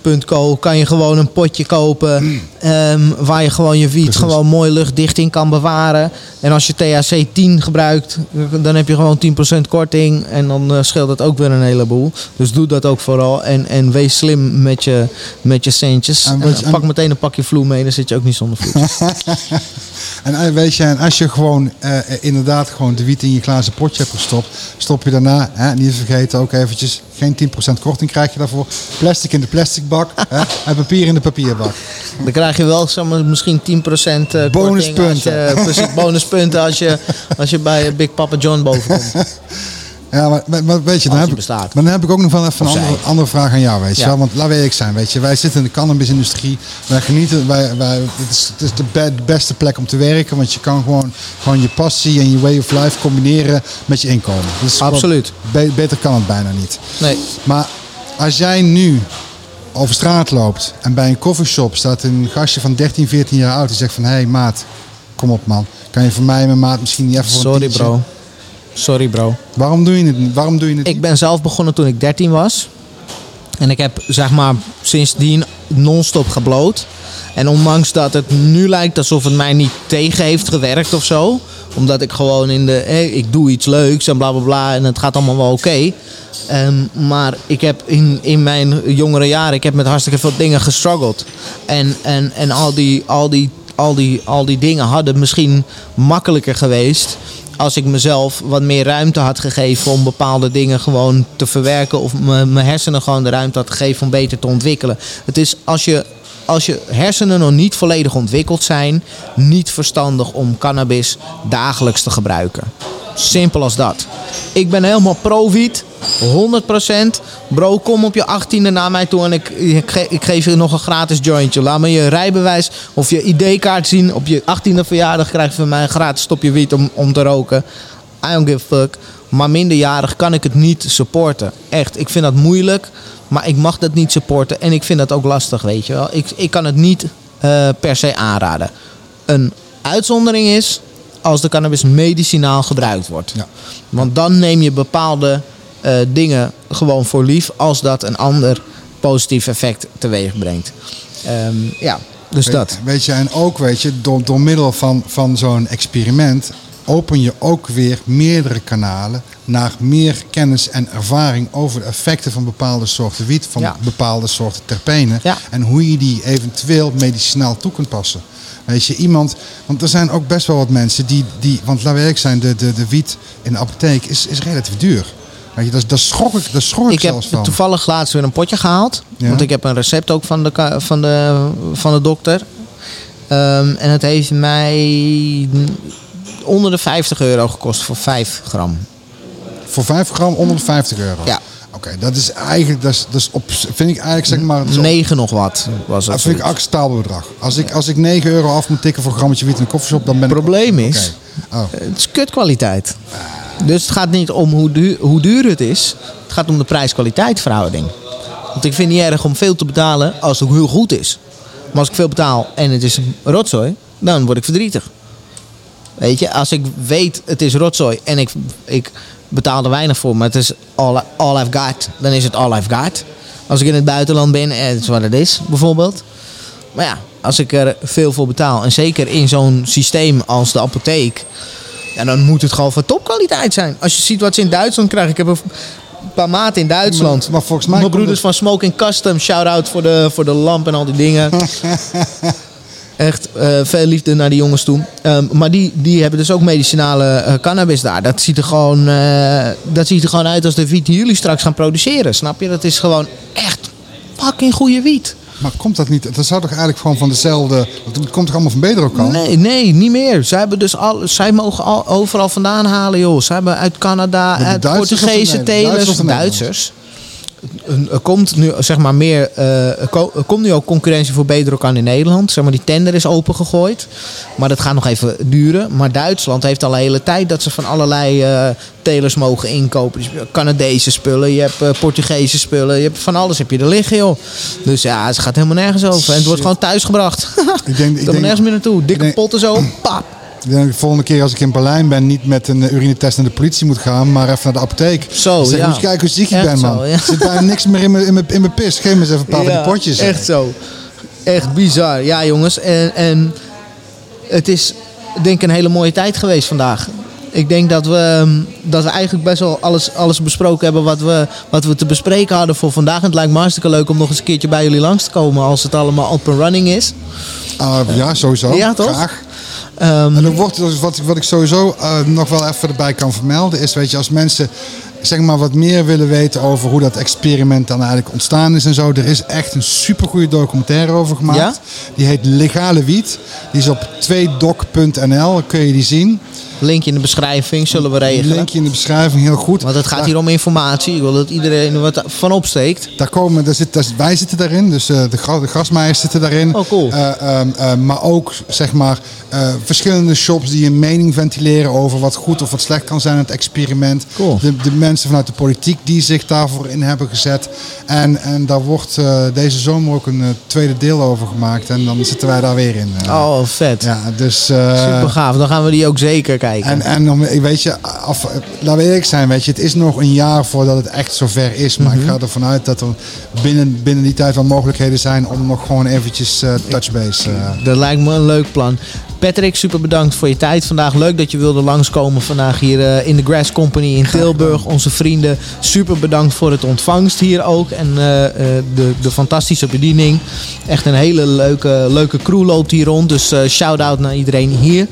zalig.co kan je gewoon een potje kopen ehm, waar je gewoon je wiet Precies. gewoon mooi luchtdicht in kan bewaren. En als je THC 10 gebruikt, dan heb je gewoon 10% korting en dan eh, scheelt het ook weer een heleboel. Dus doe dat ook vooral en, en wees slim met je, met je centjes. En En, pak meteen een pakje vloe mee, dan zit je ook niet zonder vloe. En eh, weet je, en als je gewoon eh, eh, inderdaad gewoon de wiet in je glazen potje hebt gestopt, stop je daarna, hè, niet vergeten ook eventjes, geen 10% korting krijg je daarvoor. Plastic in de plastic bak hè, en papier in de papierbak. Dan krijg je wel misschien 10% eh, korting Bonuspunten. Als je, precies, bonuspunten als je, als je bij Big Papa John bovenkomt. Ja, maar, maar- weet je, dan heb, ik, bestaat. maar dan heb ik ook nog wel even een andere, andere vraag aan jou, weet je Ja. wel. Want laten we eerlijk zijn, weet je. Wij zitten in de cannabisindustrie. Wij genieten, wij, wij, het is, het is de, be- de beste plek om te werken. Want je kan gewoon, gewoon je passie en je way of life combineren met je inkomen. Dus Absoluut. be- beter kan het bijna niet. Nee. Maar als jij nu over straat loopt en bij een coffeeshop staat een gastje van 13, 14 jaar oud die zegt van hé hey, maat, kom op man. Kan je voor mij en mijn maat misschien niet even voor een Sorry bro. Sorry bro. Waarom doe je het niet? Waarom doe je het Ik ben zelf begonnen toen ik 13 was. En ik heb zeg maar sindsdien non-stop gebloot. En ondanks dat het nu lijkt alsof het mij niet tegen heeft gewerkt of zo. Omdat ik gewoon in de. hé, ik doe iets leuks en bla bla bla. En het gaat allemaal wel oké. Ehm, maar ik heb in, in mijn jongere jaren. Ik heb met hartstikke veel dingen gestruggeld. En, en, en al, die, al, die, al, die, al die dingen hadden misschien makkelijker geweest als ik mezelf wat meer ruimte had gegeven om bepaalde dingen gewoon te verwerken. Of mijn hersenen gewoon de ruimte had gegeven om beter te ontwikkelen. Het is als je, als je hersenen nog niet volledig ontwikkeld zijn, niet verstandig om cannabis dagelijks te gebruiken. Simpel als dat. Ik ben helemaal pro-wiet. 100%. Bro, kom op je 18e naar mij toe en ik, ik, ge- ik geef je nog een gratis jointje. Laat me je rijbewijs of je ID-kaart zien. Op je 18e verjaardag krijg je van mij een gratis stopje wiet om, om te roken. I don't give a fuck. Maar minderjarig kan ik het niet supporten. Echt, ik vind dat moeilijk. Maar ik mag dat niet supporten. En ik vind dat ook lastig, weet je wel. Ik, ik kan het niet eh, per se aanraden. Een uitzondering is als de cannabis medicinaal gebruikt wordt. Ja. Want dan neem je bepaalde eh, dingen gewoon voor lief als dat een ander positief effect teweeg brengt. Ehm, ja, dus Weet- dat. Weet je, en ook weet je, door, door middel van, van zo'n experiment open je ook weer meerdere kanalen naar meer kennis en ervaring over de effecten van bepaalde soorten wiet, van Ja. bepaalde soorten terpenen Ja. en hoe je die eventueel medicinaal toe kunt passen. Weet je, iemand, want er zijn ook best wel wat mensen die, die want laten we eerlijk zijn, de, de, de wiet in de apotheek is, is relatief duur. Weet je, daar, daar schrok ik, daar schrok ik, Ik heb zelfs van. toevallig laatst weer een potje gehaald. Ja. Want ik heb een recept ook van de, van de, van de dokter. Ehm, en het heeft mij onder de 50 euro gekost voor 5 gram. Voor 5 gram onder de 50 euro. Ja. Oké, dat is eigenlijk, dat is, dat is op, vind ik eigenlijk zeg maar... zo- 9 nog wat was het. Dat vind ik een acceptabel bedrag. Als ik, als ik 9 euro af moet tikken voor een grammetje wiet in een koffieshop, dan ben Het ik... probleem is. Oh. het is kutkwaliteit. Dus het gaat niet om hoe duur, hoe duur het is. Het gaat om de prijs-kwaliteit verhouding. Want ik vind niet erg om veel te betalen als het heel goed is. Maar als ik veel betaal en het is rotzooi, dan word ik verdrietig. Weet je, als ik weet het is rotzooi en ik, ik betaal er weinig voor, maar het is all, I've got. Dan is het all I've got. Als ik in het buitenland ben, en het is wat het is, bijvoorbeeld. Maar ja, als ik er veel voor betaal, en zeker in zo'n systeem als de apotheek, ja, dan moet het gewoon van topkwaliteit zijn. Als je ziet wat ze in Duitsland krijgen. Ik heb een paar maten in Duitsland. Maar, maar volgens mij. Mijn broeders het- van Smoking Custom, shout-out voor de, voor de lamp en al die dingen. Echt eh, veel liefde naar die jongens toe. Ehm, maar die, die hebben dus ook medicinale eh, cannabis daar. Dat ziet, er gewoon, eh, dat ziet er gewoon uit als de wiet die jullie straks gaan produceren. Snap je? Dat is gewoon echt fucking goede wiet. Maar komt dat niet? Dat zou toch eigenlijk gewoon van dezelfde. Het komt toch allemaal van Bedrocan? Nee, nee, niet meer. Zij, hebben dus al, zij mogen al, overal vandaan halen, joh. Zij hebben uit Canada, uit Portugese telers, Duitsers. Er komt nu zeg maar meer, eh, er ko- komt nu ook concurrentie voor Bedrocan in Nederland. Zeg maar die tender is opengegooid, maar dat gaat nog even duren. Maar Duitsland heeft al een hele tijd dat ze van allerlei eh, telers mogen inkopen. Dus Canadese spullen, je hebt eh, Portugese spullen, je hebt van alles heb je er liggen, joh. Dus ja, het gaat helemaal nergens over. En het wordt gewoon thuisgebracht. Ik denk, ik denk, nergens meer naartoe. Dikke potten zo, pap. Ik de volgende keer als ik in Berlijn ben, niet met een urinetest naar de politie moet gaan, maar even naar de apotheek. Zo, Zeg, ja. moet je kijken hoe ziek Echt bent, man. ja. Er zit bijna niks meer in mijn, in mijn, in mijn pis. Geef me eens even een paar van die potjes. Echt zo. Echt bizar. Ja, jongens. En, en het is denk ik een hele mooie tijd geweest vandaag. Ik denk dat we, ehm, dat we eigenlijk best wel alles, alles besproken hebben wat we, wat we te bespreken hadden voor vandaag. En het lijkt me hartstikke leuk om nog eens een keertje bij jullie langs te komen als het allemaal up and running is. Ah, ja, sowieso. Ja, toch? Graag. Ehm, En er wordt, dus wat, wat ik sowieso eh, nog wel even erbij kan vermelden is, weet je, als mensen zeg maar wat meer willen weten over hoe dat experiment dan eigenlijk ontstaan is en zo. Er is echt een supergoeie documentaire over gemaakt. Ja? Die heet Legale Wiet. Die is op 2doc.nl, kun je die zien. linkje in de beschrijving zullen we regelen. Linkje in de beschrijving, heel goed. Want het gaat Daar- hier om informatie. Ik wil dat iedereen er wat van opsteekt. Daar komen, daar zit, daar zit- wij zitten daarin, dus eh, de, de zitten daarin. Oh, cool. Eh, ehm, eh, maar ook zeg maar eh, verschillende shops die een mening ventileren over wat goed of wat slecht kan zijn het experiment. Cool. De, de mensen vanuit de politiek die zich daarvoor in hebben gezet. En, en daar wordt eh, deze zomer ook een eh, tweede deel over gemaakt. En dan zitten wij daar weer in. eh. Oh, vet. Ja, dus... Super gaaf. Dan gaan we die ook zeker kijken. en, en om, weet je, af, laten we eerlijk zijn, weet je, het is nog een jaar voordat het echt zover is. Maar Mhm. ik ga ervan uit dat er binnen, binnen die tijd wel mogelijkheden zijn om nog gewoon eventjes touchbase. Dat lijkt me een leuk plan. Patrick, super bedankt voor je tijd vandaag. Leuk dat je wilde langskomen vandaag hier eh, in de Grass Company in Tilburg. Onze vrienden, super bedankt voor het ontvangst hier ook. En eh, eh, de, de fantastische bediening. Echt een hele leuke, leuke crew loopt hier rond. Dus shout-out naar iedereen hier.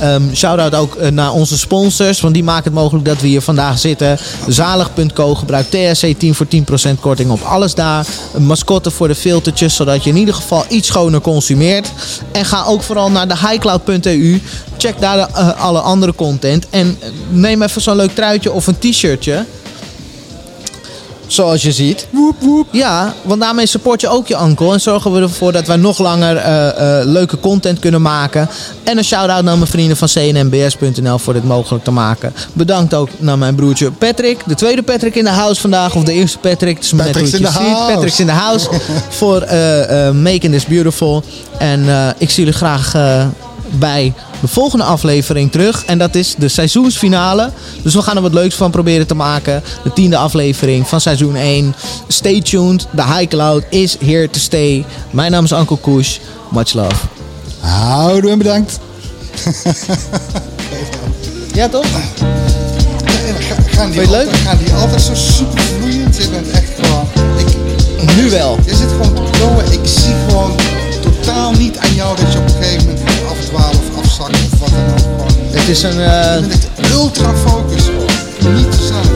Ehm shout-out ook naar onze sponsors. Want die maken het mogelijk dat we hier vandaag zitten. Zalig.co gebruikt TSC10 voor 10% korting op alles daar. Een mascotte voor de filtertjes. Zodat je in ieder geval iets schoner consumeert. En ga ook vooral naar de highcloud.eu. Check daar de, eh, alle andere content. En eh, neem even zo'n leuk truitje of een t-shirtje. Zoals je ziet. woep, woep. Ja, want daarmee support je ook je uncle. En zorgen we ervoor dat wij nog langer eh, leuke content kunnen maken. En een shout-out naar mijn vrienden van cnmbs.nl voor dit mogelijk te maken. Bedankt ook naar mijn broertje Patrick. De tweede Patrick in de house vandaag. Of de eerste Patrick. Hoe Patrick's in ziet. house. Patrick's in the house. voor Making This Beautiful. En ik zie jullie graag bij de volgende aflevering terug. En dat is de seizoensfinale. Dus we gaan er wat leuks van proberen te maken. De tiende aflevering van seizoen 1. Stay tuned. De High Cloud is here to stay. Mijn naam is Uncle Kush. Much love. Houdoe en bedankt. Ja, toch? En ga- gaan, die altijd, leuk? gaan die altijd zo super vloeiend? Je bent echt gewoon... Ik, Nu wel. Je zit gewoon te flowen. Ik zie gewoon totaal niet aan jou dat je op een gegeven moment het is een... Uh... Ultra focus op. Niet te zijn.